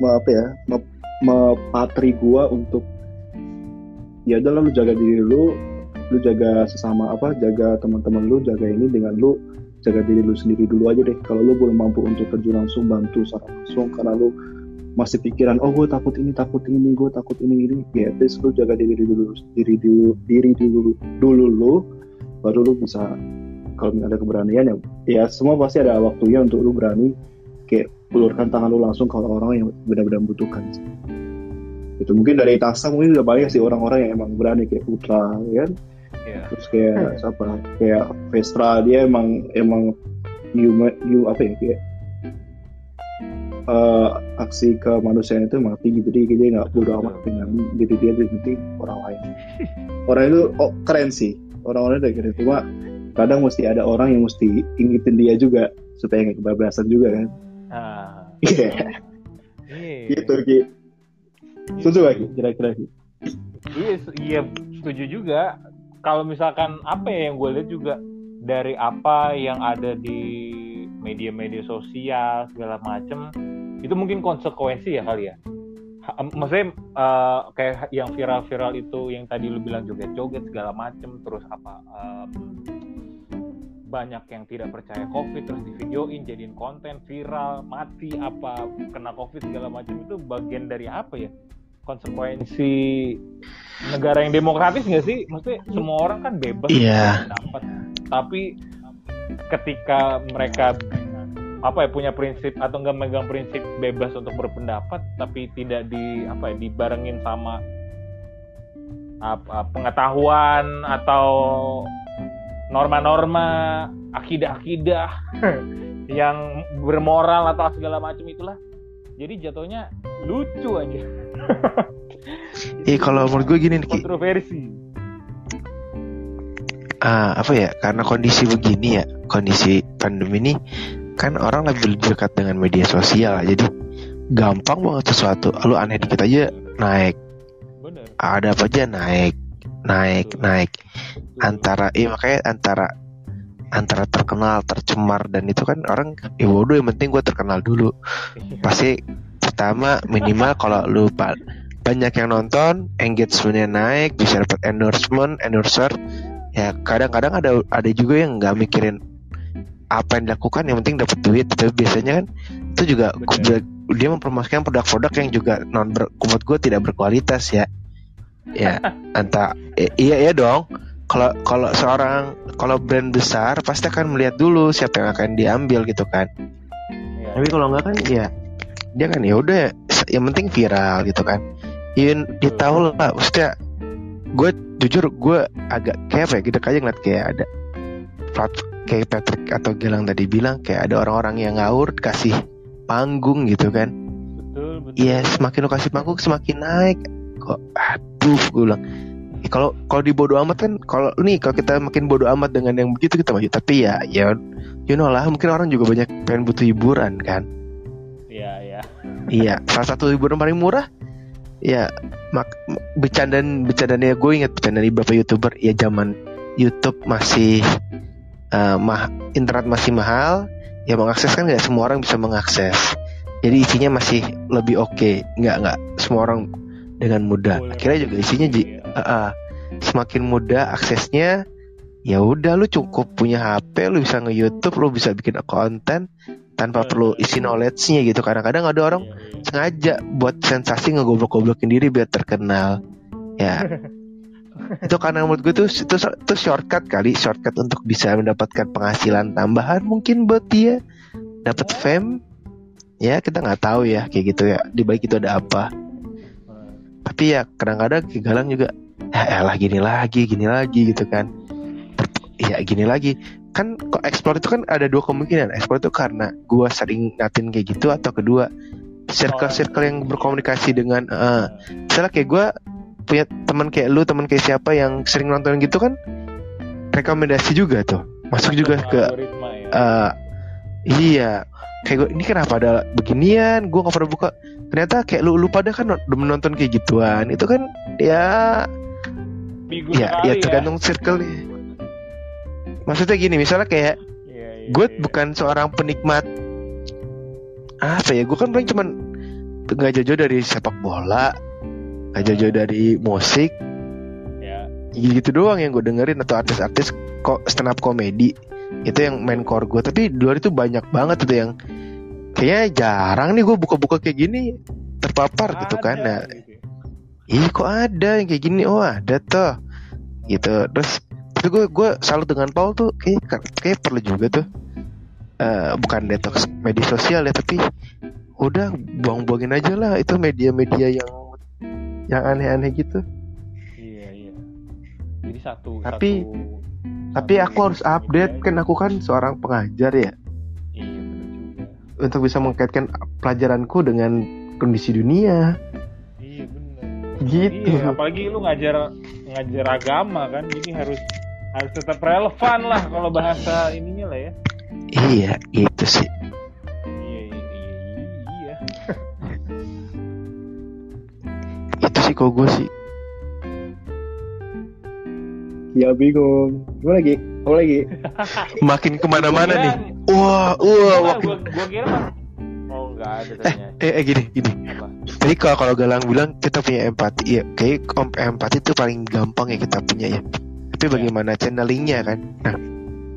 me- apa ya me, mepatri gua untuk ya udahlah lu jaga diri lu lu jaga sesama apa jaga teman-teman lu jaga ini dengan lu jaga diri lu sendiri dulu aja deh. Kalau lu belum mampu untuk terjun langsung bantu secara langsung karena lu masih pikiran oh gue takut ini takut ini gue takut ini ini. Ya at least lu jaga diri dulu diri dulu diri dulu dulu lu baru lu bisa kalau ada keberanian ya ya semua pasti ada waktunya untuk lu berani kayak ulurkan tangan lu langsung kalau orang yang benar-benar membutuhkan. Itu mungkin dari Tasa mungkin udah banyak sih orang-orang yang emang berani kayak Putra ya kan? Iya. terus kayak siapa? Kayak Vestra dia emang emang human you apa ya kayak eh, aksi kemanusiaan itu emang tinggi jadi dia nggak bodo amat dengan diri dia penting orang lain. Orang itu oh keren sih. Orang-orang itu keren cuma kadang mesti ada orang yang mesti ingetin dia juga supaya nggak kebablasan juga kan Nah, Iya iya. gitu Ki setuju gak Ki kira-kira Ki Iya, iya setuju juga. Kalau misalkan apa ya yang gue lihat juga dari apa yang ada di media-media sosial segala macem itu mungkin konsekuensi ya kali ya. Maksudnya eh, kayak yang viral-viral itu yang tadi lu bilang joget-joget segala macem terus apa em, banyak yang tidak percaya covid terus di videoin jadiin konten viral mati apa kena covid segala macam itu bagian dari apa ya konsekuensi negara yang demokratis nggak sih? Maksudnya semua orang kan bebas Iya. dapat, tapi ketika mereka apa ya punya prinsip atau nggak megang prinsip bebas untuk berpendapat, tapi tidak di apa ya dibarengin sama apa pengetahuan atau norma-norma akidah-akidah <laughs> yang bermoral atau segala macam itulah jadi jatuhnya lucu aja Eh <laughs> kalau menurut gue gini nih kontroversi Ah, apa ya? Karena kondisi begini ya, kondisi pandemi ini kan orang lebih dekat dengan media sosial, jadi gampang banget sesuatu. Lu aneh dikit aja naik, bener ada apa aja naik, naik, Betul. naik. Antara, iya makanya antara antara terkenal, tercemar dan itu kan orang ya bodoh yang penting gue terkenal dulu. Pasti pertama minimal kalau lu banyak yang nonton, engagementnya naik, bisa dapat endorsement, endorser. Ya kadang-kadang ada ada juga yang nggak mikirin apa yang dilakukan, yang penting dapat duit. Tapi biasanya kan itu juga Bener. dia mempromosikan produk-produk yang juga non ber, gue tidak berkualitas ya. Ya, <laughs> entah i- iya iya dong. Kalau kalau seorang kalau brand besar pasti akan melihat dulu siapa yang akan diambil gitu kan. Iya. Tapi kalau enggak kan ya dia kan ya udah yang penting viral gitu kan. Ya, dia tahu lah, maksudnya gue jujur gue agak kayak apa ya kita aja ngeliat kayak ada plat kayak Patrick atau Gilang tadi bilang kayak ada orang-orang yang ngawur kasih panggung gitu kan. betul betul Iya semakin lu kasih panggung semakin naik kok aduh gue bilang "Eh, kalau kalau di bodo amat kan kalau nih kalau kita makin bodo amat dengan yang begitu kita maju. Tapi ya ya you know lah mungkin orang juga banyak pengen butuh hiburan kan? Iya iya. Iya, salah satu hiburan paling murah ya mak bercandaan bercandanya gue inget bercandaan di beberapa youtuber ya zaman YouTube masih eh, mah internet masih mahal ya mengakses kan nggak semua orang bisa mengakses. Jadi isinya masih lebih oke. Nggak nggak semua orang dengan mudah. Boleh. akhirnya juga isinya ji- Iya. Ah, ah. semakin mudah aksesnya ya udah lu cukup punya HP lu bisa nge YouTube lu bisa bikin konten tanpa perlu isi knowledge-nya gitu. Kadang-kadang ada orang Iya, iya. sengaja buat sensasi ngegoblok-goblokin diri biar terkenal. Ya. <laughs> Itu karena menurut gue tuh itu, itu shortcut kali shortcut untuk bisa mendapatkan penghasilan tambahan mungkin buat dia. Dapat fame ya kita nggak tahu ya kayak gitu ya. Di balik itu ada apa tapi ya kadang-kadang kegalang juga ya elah gini lagi gini lagi gitu kan. Ya gini lagi. Kan kok explore itu kan ada dua kemungkinan. Explore itu karena gua sering ngatin kayak gitu atau kedua circle circle yang berkomunikasi dengan eh misalnya kayak gua punya teman kayak lu teman kayak siapa yang sering nonton gitu kan rekomendasi juga tuh. Masuk juga ke eh iya. Kayak gue ini kenapa ada beginian? Gue nggak pernah buka. Ternyata kayak lu lu pada kan udah menonton kayak gituan. Itu kan ya Bigu ya sekali ya tergantung circle nih maksudnya gini misalnya kayak Iya, iya, gue iya. bukan seorang penikmat apa ya gue kan paling cuman nggak jauh-jauh dari sepak bola nggak jauh-jauh dari musik. Ya. Gitu doang yang gue dengerin atau artis-artis kok stand up komedi itu yang main core gue tapi di luar itu banyak banget itu yang kayaknya jarang nih gue buka-buka kayak gini terpapar gitu kan. Ada nah gitu ya. ih kok ada yang kayak gini? Oh ada tuh. Gitu. Terus tapi gue gue salut dengan Paul tuh. Kayak kayak perlu juga tuh. Eh, bukan detox media sosial ya tapi udah buang-buangin aja lah itu media-media yang yang aneh-aneh gitu. Iya iya. Jadi satu Tapi- satu, tapi aku harus update kan aku kan seorang pengajar ya. Iya benar juga. Untuk bisa mengkaitkan pelajaranku dengan kondisi dunia. Iya benar gitu. Iya, apalagi lu ngajar ngajar agama kan, jadi harus harus tetap relevan lah kalau bahasa ininya lah ya. iya gitu sih. Iya, iya, iya, iya. itu sih kok gue sih Ya bingung. Gimana lagi? Apa lagi? <laughs> makin ke mana-mana nih wah wah Gua, makin gua kira mah oh enggak ada ternyata. eh, eh gini gini Apa? Tadi kalau kalau Galang bilang kita punya empati, ya kayak empati itu paling gampang ya kita punya ya. Tapi bagaimana channelingnya kan? Nah,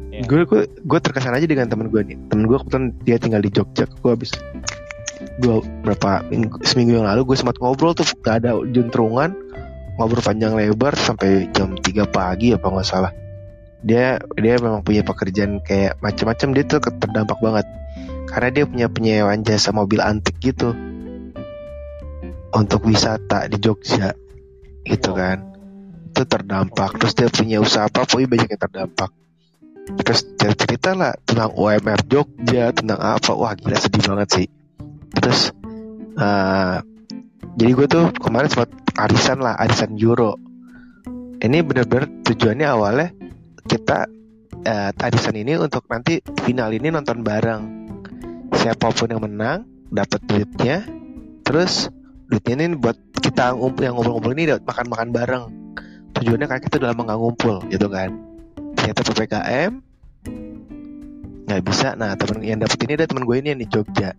Iya. gue gue gue terkesan aja dengan temen gue nih. Temen gue kebetulan dia tinggal di Jogja. Gue habis dua berapa minggu, seminggu yang lalu gue sempat ngobrol tuh gak ada juntrungan ngobrol panjang lebar sampai jam 3 pagi apa nggak salah. Dia dia memang punya pekerjaan kayak macam-macam. Dia tuh terdampak banget. Karena dia punya penyewaan jasa mobil antik gitu. Untuk wisata di Jogja. Gitu kan. Itu terdampak. Terus dia punya usaha apa pokoknya banyak yang terdampak. Terus dia cerita lah tentang UMR Jogja tentang apa. Wah gila sedih banget sih. Terus eh, jadi gue tuh kemarin sempat arisan lah arisan Euro. Ini bener-bener tujuannya awalnya kita eh, arisan ini untuk nanti final ini nonton bareng. Siapa pun yang menang dapat duitnya. Terus duitnya ini buat kita yang ngobrol-ngobrol ini dapat makan-makan bareng. Tujuannya karena kita udah lama nggak ngumpul gitu kan. Ternyata ppkm nggak bisa. Nah temen yang dapet ini ada temen gue ini yang di Jogja.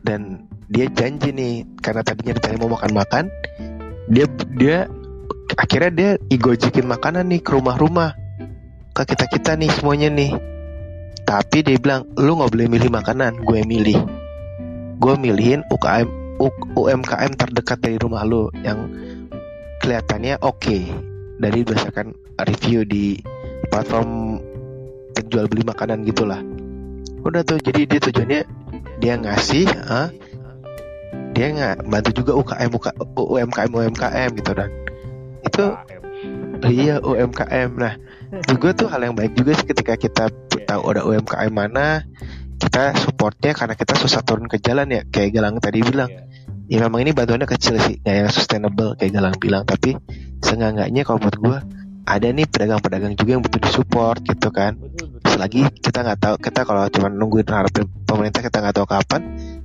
Dan dia janji nih karena tadinya ditanya mau makan-makan dia dia akhirnya dia igojekin makanan nih ke rumah-rumah. Ke kita kita nih semuanya nih. Tapi dia bilang lu nggak boleh milih makanan gue milih. Gue milihin UKM UMKM terdekat dari rumah lu yang kelihatannya oke. Dari berdasarkan review di platform penjual beli makanan gitulah. Udah tuh jadi dia tujuannya dia ngasih ah, dia nggak bantu juga UKM UK, UMKM UMKM gitu dan itu iya UMKM nah juga tuh hal yang baik juga sih ketika kita tahu ada UMKM mana kita supportnya karena kita susah turun ke jalan ya kayak Galang tadi bilang. Iya. ya memang ini bantuannya kecil sih nggak yang sustainable kayak Galang bilang. Tapi seenggak-enggaknya kalau menurut gue ada nih pedagang-pedagang juga yang butuh disupport gitu kan. Selagi kita nggak tahu kita kalau cuma nungguin harapin pemerintah kita nggak tahu kapan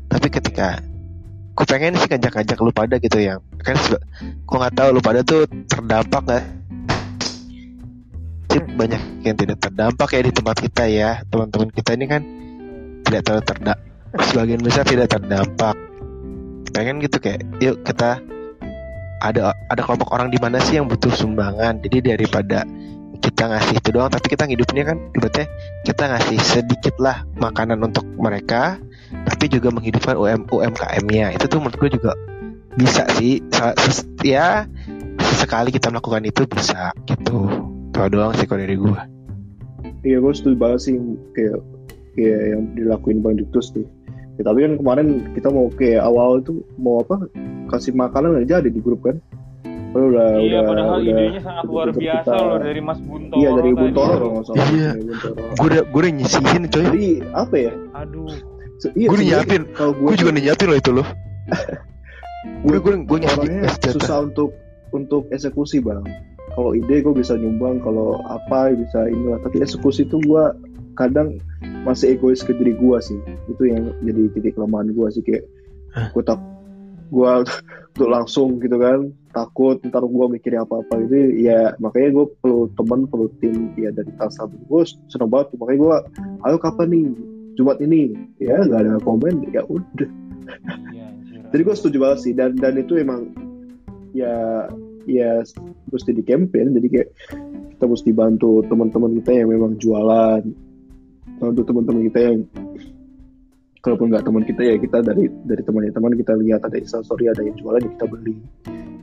tapi ketika gue pengen sih ngajak-ngajak lu pada gitu yang kan gue nggak tahu lu pada tuh terdampak nggak? Sih banyak yang tidak terdampak ya di tempat kita ya. Teman-teman kita ini kan tidak terlalu terdampak sebagian besar tidak terdampak. Pengen gitu kayak yuk kita ada ada kelompok orang di mana sih yang butuh sumbangan? Jadi daripada kita ngasih itu doang tapi kita ngidupnya kan ibaratnya kita ngasih sedikit lah makanan untuk mereka tapi juga menghidupkan UM UMKM-nya itu tuh menurut gue juga bisa sih ya sesekali kita melakukan itu bisa gitu itu doang sih kalau dari gue Iya gue setuju banget sih kayak kayak yang dilakuin Bang Diktus nih. Ya, tapi kan kemarin kita mau kayak awal itu mau apa kasih makanan nggak jadi di grup kan? Padahal udah iya, udah padahal udah idenya sangat luar udah biasa kita- loh dari Mas Buntoro. Iya dari. Buntoro kalau nggak salah. Iya. Gue udah gue udah nyisihin coy Jadi apa ya? Aduh. Se- iya, gue nyiapin Kalau gue juga nyiapin loh itu loh. Gue gue gue nyiapin susah untuk untuk eksekusi bang. Kalau ide gue bisa nyumbang, kalau apa bisa inilah. Tapi eksekusi itu gue kadang masih egois ke diri gue sih. Itu yang jadi titik kelemahan gue sih kayak gue tak gue <laughs> untuk langsung gitu kan. Takut ntar gue mikirin apa apa gitu. Ya makanya gue perlu teman perlu tim. Ya dari Tasa gue seneng banget makanya gue ayo kapan nih Jumat ini ya nggak ada komen ya udah. Iya, jadi gue setuju banget sih dan dan itu emang ya ya mesti di campaign jadi kayak kita mesti bantu teman-teman kita yang memang jualan. Bantu teman-teman kita yang kalaupun nggak teman kita ya kita dari dari teman teman kita lihat ada instastory ada yang jualan ya kita beli.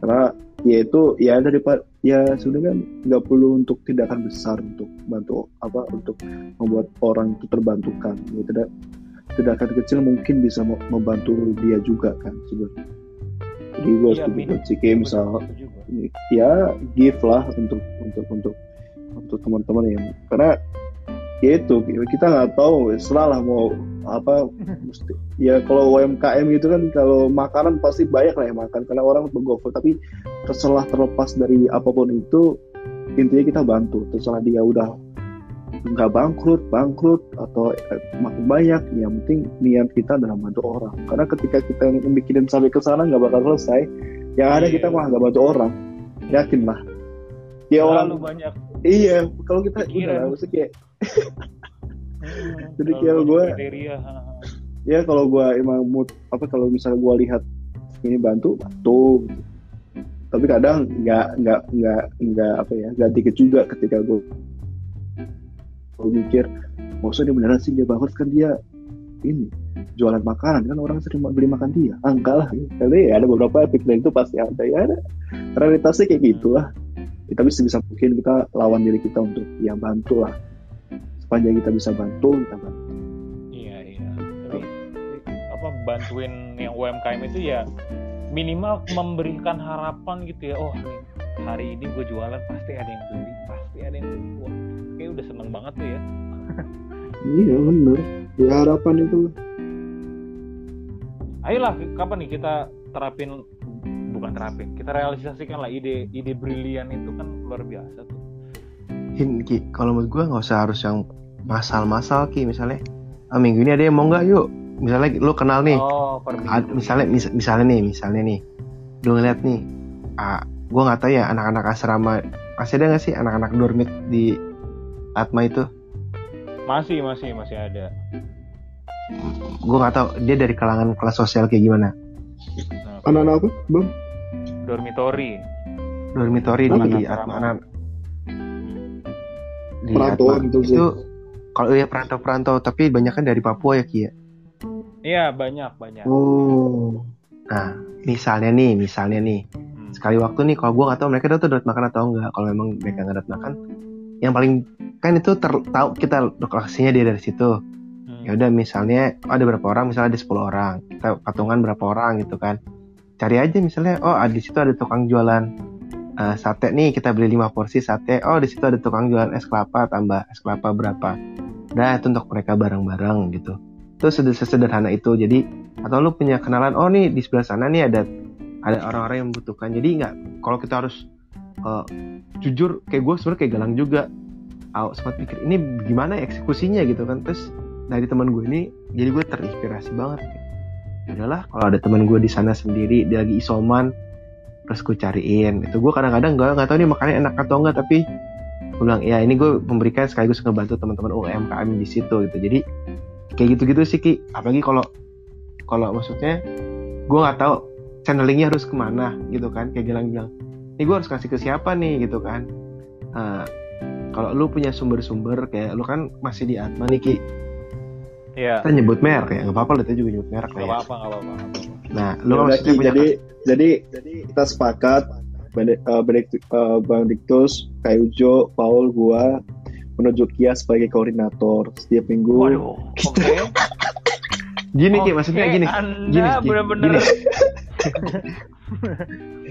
Karena ya itu ya daripada ya sebenarnya kan nggak perlu untuk tindakan besar untuk bantu apa untuk membuat orang itu terbantukan. Ya tidak tindakan kecil mungkin bisa mem- membantu dia juga kan sebenarnya. Jadi gue setuju banget sih kayak misal ya give lah untuk untuk untuk untuk teman-teman yang karena ya itu kita nggak tahu setelah lah mau apa mesti ya kalau UMKM gitu kan kalau makanan pasti banyak lah yang makan karena orang bergofood tapi terserah terlepas dari apa pun itu intinya kita bantu terserah dia udah nggak bangkrut bangkrut atau eh, makin banyak yang penting niat kita adalah bantu orang karena ketika kita mikirin sampai ke sana nggak bakal selesai yang ada Iya. kita malah nggak bantu orang yakin lah ya orang banyak. iya kalau kita Pikiran. udah maksudnya kayak <laughs> Hmm, Jadi kayak kriteria. ha, ha. ya kalau gua emang mood apa kalau misalnya gua lihat ini bantu bantu. Tapi kadang nggak nggak nggak nggak apa ya nggak dikit juga ketika gua gua mikir maksudnya dia beneran sih dia bangkrut kan dia ini jualan makanan. Kan orang sering beli makan dia. Ah, enggak lah. Karena ya ada beberapa pikiran itu pasti ada. Ya ada. Realitasnya kayak gitu lah ya, tapi sebisa mungkin kita lawan diri kita untuk ya bantu lah sepanjang kita bisa bantu kita bantu Iya, iya. Tapi apa bantuin yang UMKM itu ya minimal memberikan harapan gitu ya. Oh, hari ini gue jualan pasti ada yang beli, pasti ada yang beli. Wah, kayak udah seneng banget tuh ya. Iya bener. Ya harapan itu. Ayolah, kapan nih kita terapin bukan terapin, kita realisasikan lah ide ide brilian itu kan luar biasa tuh. Hin, kalau menurut gue nggak usah harus yang masal-masal Ki misalnya ah, minggu ini ada yang mau nggak yuk misalnya lu kenal nih Oh, misalnya mis- misalnya nih misalnya nih lu ngeliat nih ah gue nggak tahu ya anak-anak asrama masih ada nggak sih anak-anak dormit di Atma itu Masih, masih, masih ada. gue nggak tahu dia dari kalangan kelas sosial kayak gimana Nah, Anak-anak apa, Bang? dormitory. dormitory di Anak Atma anak Perantauan Atma. gitu sih. itu kalau ya perantau-perantau tapi banyak kan dari Papua ya Ki ya Iya, banyak, banyak. Oh. nah misalnya nih misalnya nih Hmm. sekali waktu nih kalau gue nggak tahu mereka tuh dapat makan atau enggak kalau memang mereka nggak dapat makan yang paling kan itu ter- tahu kita lokasinya dia dari situ Hmm. ya udah misalnya oh, ada berapa orang misalnya ada 10 orang kita patungan berapa orang gitu kan cari aja misalnya oh ah, di situ ada tukang jualan eh, sate nih kita beli 5 porsi sate oh di situ ada tukang jualan es kelapa tambah es kelapa berapa nah itu untuk mereka bareng-bareng gitu. Itu seder- sesederhana itu jadi atau lu punya kenalan oh nih di sebelah sana nih ada ada orang-orang yang membutuhkan. Jadi nggak kalau kita harus eh, jujur kayak gue sebenarnya kayak galang juga. Aku sempat pikir ini gimana ya eksekusinya? Gitu kan. Terus dari teman gue ini jadi gue terinspirasi banget. Ya udahlah kalau ada teman gue di sana sendiri dia lagi isoman terus gue cariin. Itu gue kadang-kadang gue nggak tahu nih makannya enak atau enggak tapi gue bilang ya ini gue memberikan sekaligus ngebantu teman-teman UMKM di situ gitu jadi kayak gitu-gitu sih ki apalagi kalau kalau maksudnya gue nggak tahu channelingnya harus ke mana gitu kan kayak Gilang bilang ini gue harus kasih ke siapa nih gitu kan Nah, kalau lu punya sumber-sumber kayak lu kan masih di Atma nih ki Iya. kita nyebut merek ya nggak apa-apa lu kita juga nyebut merek lah Gak ya apa-apa, gak apa-apa. nggak apa-apa. nah lu Ya maksudnya punya jadi jadi jadi kita sepakat Uh, Benedict- uh, Benedictus, Kayujo, Paul, gua menuju Kia sebagai koordinator setiap minggu. Waduh, oke. Gini Ki, Oke, maksudnya gini. Anda Gini, gini, bener-bener <laughs>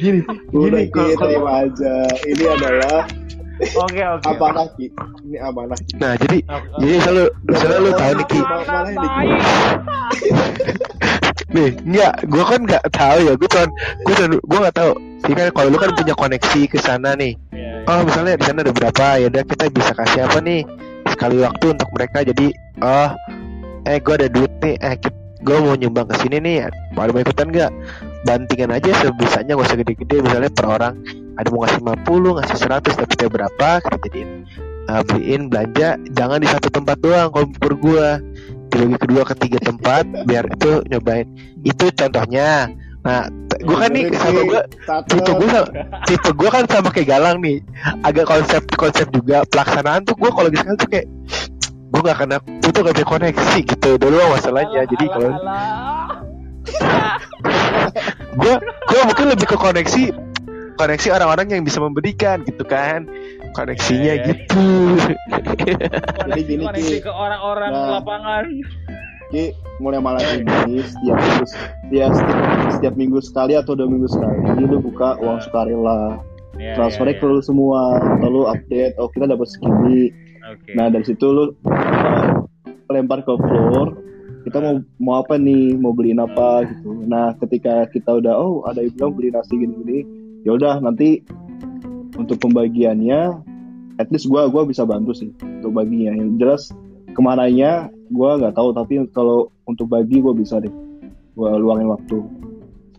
Gini, Udah gini Ki, kalau terima aja. Ini adalah Oke, oke. amanah Ki. Ini amanah Ki. Nah, jadi Oke. jadi selalu selalu lu tahu nih Ki. Nih, enggak, gua kan enggak tahu ya. Gua cuman gua cuman gua enggak tahu. Jadi kan kalau lu kan punya koneksi ke sana nih. Iya, iya. Oh, misalnya di sana ada berapa? Ya udah kita bisa kasih apa nih? Sekali waktu untuk mereka. Jadi, oh, eh gua ada duit nih. Eh, gue mau nyumbang ke sini nih. Pada mau ikutan nggak? Bantingan aja sebisanya gak usah gede-gede. Misalnya per orang ada mau ngasih 50, ngasih 100, tapi kita berapa? Kita jadiin uh, beliin belanja. Jangan di satu tempat doang. Kalau gua dibagi kedua ketiga tempat biar itu nyobain. Itu contohnya. Nah, gua kan nih sama gua tipe gue sama, tipe gue kan sama kayak Galang nih. Agak konsep konsep juga pelaksanaan tuh gue kalau sekarang tuh kayak gue gak kena itu tuh gak punya koneksi gitu. Dulu masalahnya jadi kalau gue gue mungkin lebih ke koneksi koneksi orang-orang yang bisa memberikan gitu kan koneksinya iya. gitu Jadi gini, koneksi ke orang-orang Nah. lapangan. Ki, mulai malam ini setiap minggu ya setiap, setiap minggu sekali atau dua minggu sekali lu buka uang sukarela Iya, transfernya iya, ke lu semua lalu update oh kita dapat segini. Oke. nah dari situ lu uh, lempar ke floor kita mau mau apa nih mau beliin apa gitu nah ketika kita udah oh ada yang bilang beli nasi gini gini ya udah nanti untuk pembagiannya at least gua gua bisa bantu sih untuk baginya yang jelas ke mananya gua nggak tahu tapi kalau untuk bagi gua bisa deh gua luangin waktu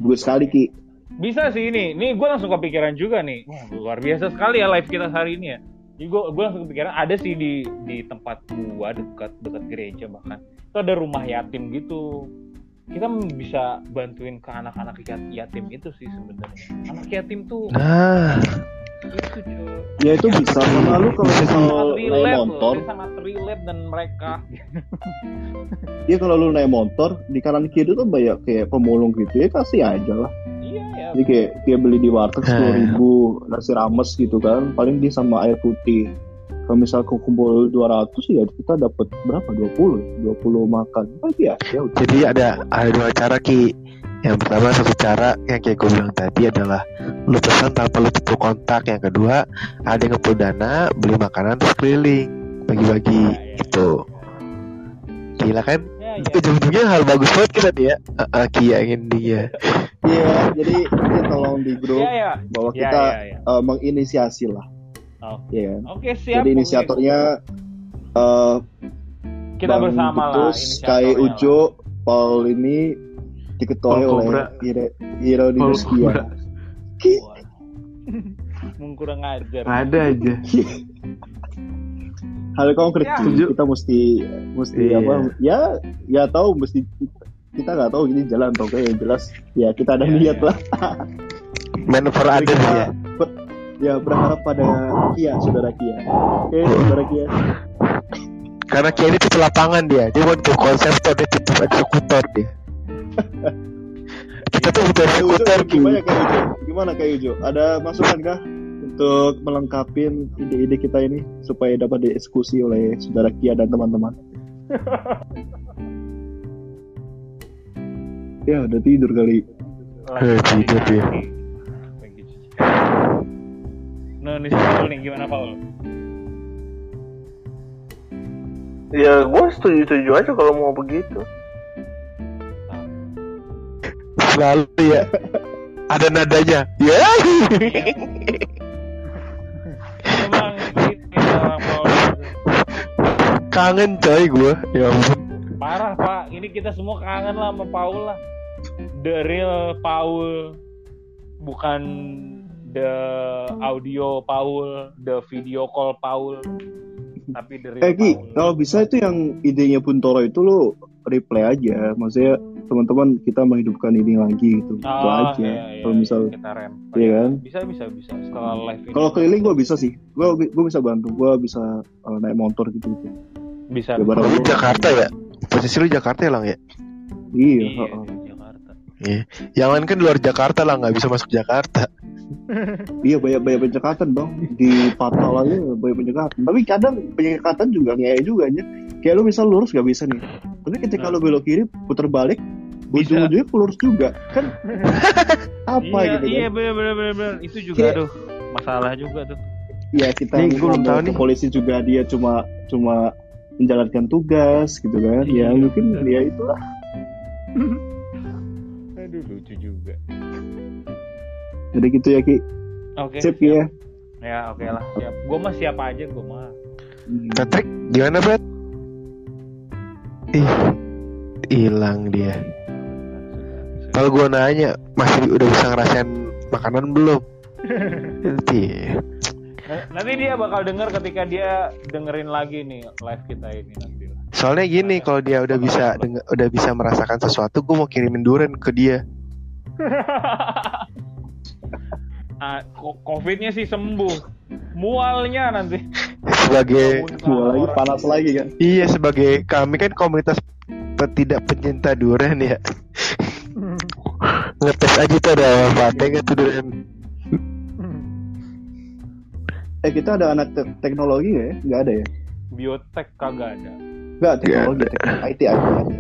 gue sekali ki Bisa sih ini. Nih gue langsung kepikiran juga nih. Wah, luar biasa sekali ya live kita hari ini ya. Jadi gue gue langsung kepikiran ada sih di di tempat gua dekat dekat gereja bahkan itu ada rumah yatim gitu. Kita bisa bantuin ke anak-anak yat- yatim itu sih sebenarnya. Anak yatim tuh nah itu cuy. ya itu bisa karena lu kalau misal naik loh, motor Ini sangat relate dan mereka <laughs> ya kalau lu naik motor di kanan kiri tuh banyak kayak pemulung gitu ya kasih aja lah iya ya Jadi kayak kayak beli di warteg sepuluh ribu nasi rames gitu kan, paling dia sama air putih. Kalau misal aku kumpul 200 ya kita dapat berapa? 20 20 makan. Oh iya, ya udah. jadi ada ada dua cara ki yang pertama satu cara yang kayak gue bilang tadi adalah lu pesan tanpa lu tutup kontak yang kedua ada yang ngumpul dana beli makanan terus keliling bagi-bagi Ya, ya. itu gila kan ya, ya. <laughs> ujung-ujungnya hal bagus banget kita ya uh, uh, Kia ingin dia <laughs> Iya, jadi ini tolong di grup ya ya bahwa ya kita ya, ya. eh, menginisiasi lah. Oke. Iya kan? oke siap Jadi inisiatornya eh kita Bang bersama lah Titus, Kai Ujo, Paul ini diketuai oleh Cobra. Hiro, Hiro Paul Dinuskia. Cobra. lah. Mung kurang ajar ada aja <laughs> hal konkret Ya. Setuju. kita mesti mesti Iya. apa ya ya tahu mesti kita nggak tahu ini jalan atau enggak yang jelas ya kita ada Iya, niat iya. lah <laughs> man for others ya ber- ya berharap pada Kia saudara Kia oke saudara Kia karena Kia ini tipe lapangan dia dia butuh konseptor dia tipe eksekutor dia kita tuh eksekutor Ki. gimana kayak Ujo gimana kayak Ujo ada masukan kah untuk melengkapi ide-ide kita ini supaya dapat dieksekusi oleh saudara Kia dan teman-teman <laughs> ya udah tidur kali Eh, tidur dia. Nah, ini Paul nih gimana Paul? Ya gue setuju-setuju aja kalau mau begitu. Selalu ya ada nadanya ya Emang gitu orang Paul. kangen coy gue ya ampun Parah Pak, ini kita semua kangen lah sama Paul lah. The real Paul, bukan the audio Paul, the video call Paul, tapi the real Eh Ki, Paul. kalau bisa itu yang idenya Buntoro itu lo replay aja. Maksudnya teman-teman kita menghidupkan ini lagi gitu. itu Oh, aja. iya, iya, kalau misal kita rem. Iya kan? Bisa bisa bisa setelah live ini. kalau keliling gue bisa sih. Gue gue bisa bantu. Gue bisa uh, naik motor gitu gitu. bisa. Ya, lu lu. Jakarta ya posisi lu Jakarta ya lang ya Iya. Iya, Iya. Jangan kan di luar Jakarta lah nggak bisa masuk Jakarta. <laughs> Iya banyak banyak penyekatan dong di fatal aja banyak penyekatan. Tapi kadang penyekatan juga ngehe juga aja. Kayak lu misal lurus gak bisa nih. Tapi ketika lu belok kiri putar balik Bisa. ujung-ujungnya lurus juga kan <laughs> apa iya, gitu iya kan? bener bener bener, bener. itu juga Kayak- aduh masalah juga tuh Ya kita Nih, belum tahu nih. polisi juga dia cuma cuma menjalankan tugas gitu kan. Iya, Ya mungkin bener. ya itulah. <laughs> aduh lucu juga Jadi gitu ya Ki. oke Sip Ki ya. ya oke lah siap gue mah siapa aja gue mah Hmm. Patrick gimana Fred? Ih hilang dia. Kalau gua nanya masih udah bisa ngerasain makanan belum? Nah, nanti dia bakal denger ketika dia dengerin lagi nih live kita ini nanti. Soalnya gini, kalau dia udah bisa udah bisa merasakan sesuatu, gue mau kirimin durian ke dia. <laughs> ah, ko- covidnya sih sembuh mualnya nanti Sebagai Gua lagi panas lagi kan. iya sebagai kami kan komunitas tidak pencinta durian ya. Ngetes aja tuh ada manfaatnya nggak tuh durian. Eh kita ada anak te- teknologi nggak ya? Nggak ada ya? biotek kagak ada Nggak teknologi, teknologi. IT, IT, IT.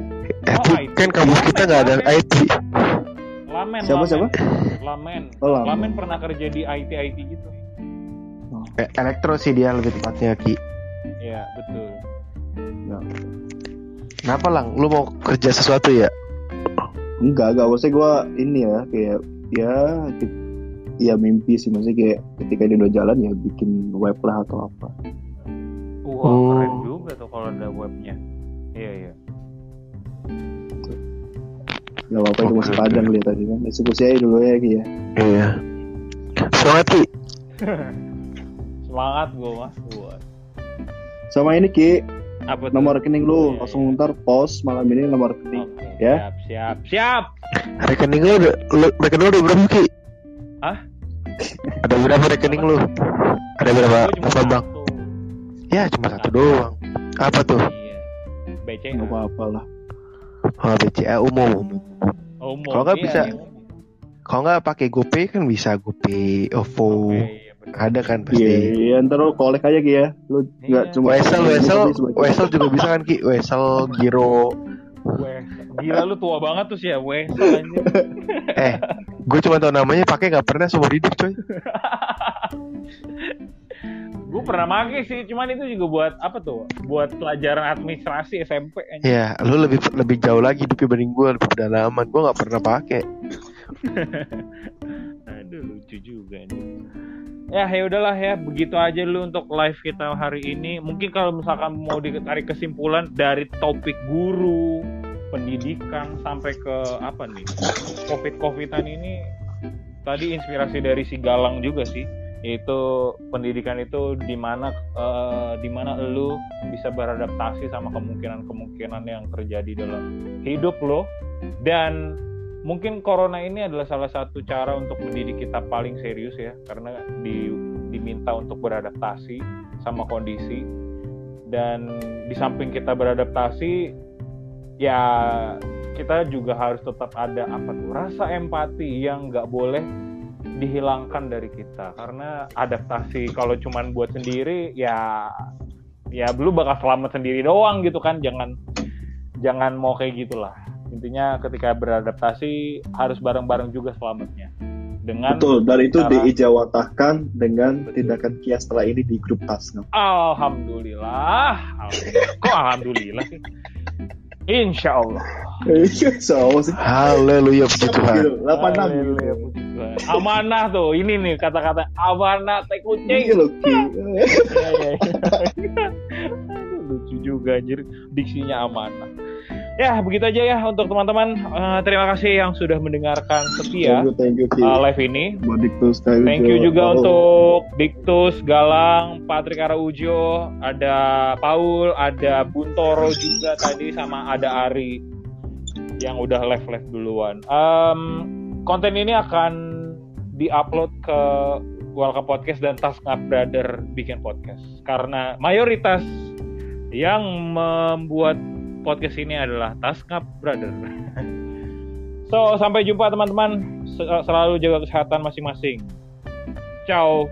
Oh, IT. kan kampus kita nggak ada IT. lamen Siapa, lamen. siapa? lamen Oh, Lamen. lamen pernah kerja di IT IT gitu Eh, elektro sih dia lebih tepatnya Ki. ya betul Kenapa lang? Lu mau kerja sesuatu ya? Enggak, enggak. Maksudnya gue ini ya, kayak ya, ya mimpi sih. Maksudnya kayak ketika dia udah jalan ya bikin web lah atau apa. Wah Oh. keren juga tuh kalau ada webnya iya iya Gak apa-apa itu masih oke. lihat tadi kan. Eksekusi aja dulu ya Ki ya. Iya. Semangat Ki. <laughs> semangat gue mas buat Sama ini Ki, apa tuh? nomor rekening lu. Iya, Langsung ntar post malam ini nomor rekening. Oke, Ya. siap siap siap Rekening lu udah rekening lu udah berapa Ki? Hah? Ada berapa rekening lu? Ada berapa berapa bank? Ya cuma satu doang. Apa tuh? iya BCA Gak apa-apa lah. Oh, BCA umum. umum Kalau nggak iya, bisa. iya. Kalau nggak pakai GoPay kan bisa GoPay, OVO. Oke, iya. Ada kan Iya, pasti. iya, ntar lu kolek aja Ki ya. Lu nggak Iya. cuma Wesel, Wesel, Wesel juga bisa kan Ki? Wesel, Giro. Weh, gila lu tua banget tuh sih ya, weh, <laughs> anjir. Eh, gue cuma tau namanya pakai nggak pernah seumur hidup coy. <laughs> Gue pernah make sih, cuman itu juga buat apa tuh? Buat pelajaran administrasi SMP anjir. Ya, lu lebih lebih jauh lagi dibanding gue lebih pedalaman. Gue nggak pernah pakai. <laughs> Aduh lucu juga nih. Ya ya udahlah ya, begitu aja dulu untuk live kita hari ini. Mungkin kalau misalkan mau ditarik kesimpulan dari topik guru, pendidikan sampai ke apa nih? Covid-covidan ini tadi inspirasi dari si Galang juga sih. Yaitu pendidikan itu di mana eh, di mana lu bisa beradaptasi sama kemungkinan-kemungkinan yang terjadi dalam hidup lo dan mungkin corona ini adalah salah satu cara untuk mendidik kita paling serius ya karena di, diminta untuk beradaptasi sama kondisi. Dan di samping kita beradaptasi ya kita juga harus tetap ada apa tuh rasa empati yang nggak boleh dihilangkan dari kita karena adaptasi kalau cuman buat sendiri ya ya lu bakal selamat sendiri doang gitu kan jangan jangan mau kayak gitulah intinya ketika beradaptasi harus bareng-bareng juga selamatnya dengan Betul, dan itu cara- diijawantahkan dengan Betul. tindakan Kia setelah ini di grup Tasngam. alhamdulillah Alhamdulillah. kok alhamdulillah sih insya Allah <laughs> so, sih. Haleluya puji Tuhan. 86. Haleluya, puji Amanah tuh ini nih kata-kata amanah teh kucing. Ki. <laughs> Iya, iya, iya. <laughs> Lucu juga anjir. Diksinya amanah. Ya begitu aja ya untuk teman-teman. Eh, terima kasih yang sudah mendengarkan setia Thank you, thank you, uh, live ini. Diktus, Thank you juga Oh, untuk Diktus, Galang, Patrick Araujo, ada Paul, ada Buntoro juga tadi sama ada Ari yang udah live live duluan. Em, konten ini akan diupload ke Welcome Podcast dan Tasknap Brother bikin podcast karena mayoritas yang membuat podcast ini adalah Tasknap Brother. <laughs> so sampai jumpa teman-teman. Sel- Selalu jaga kesehatan masing-masing. Ciao.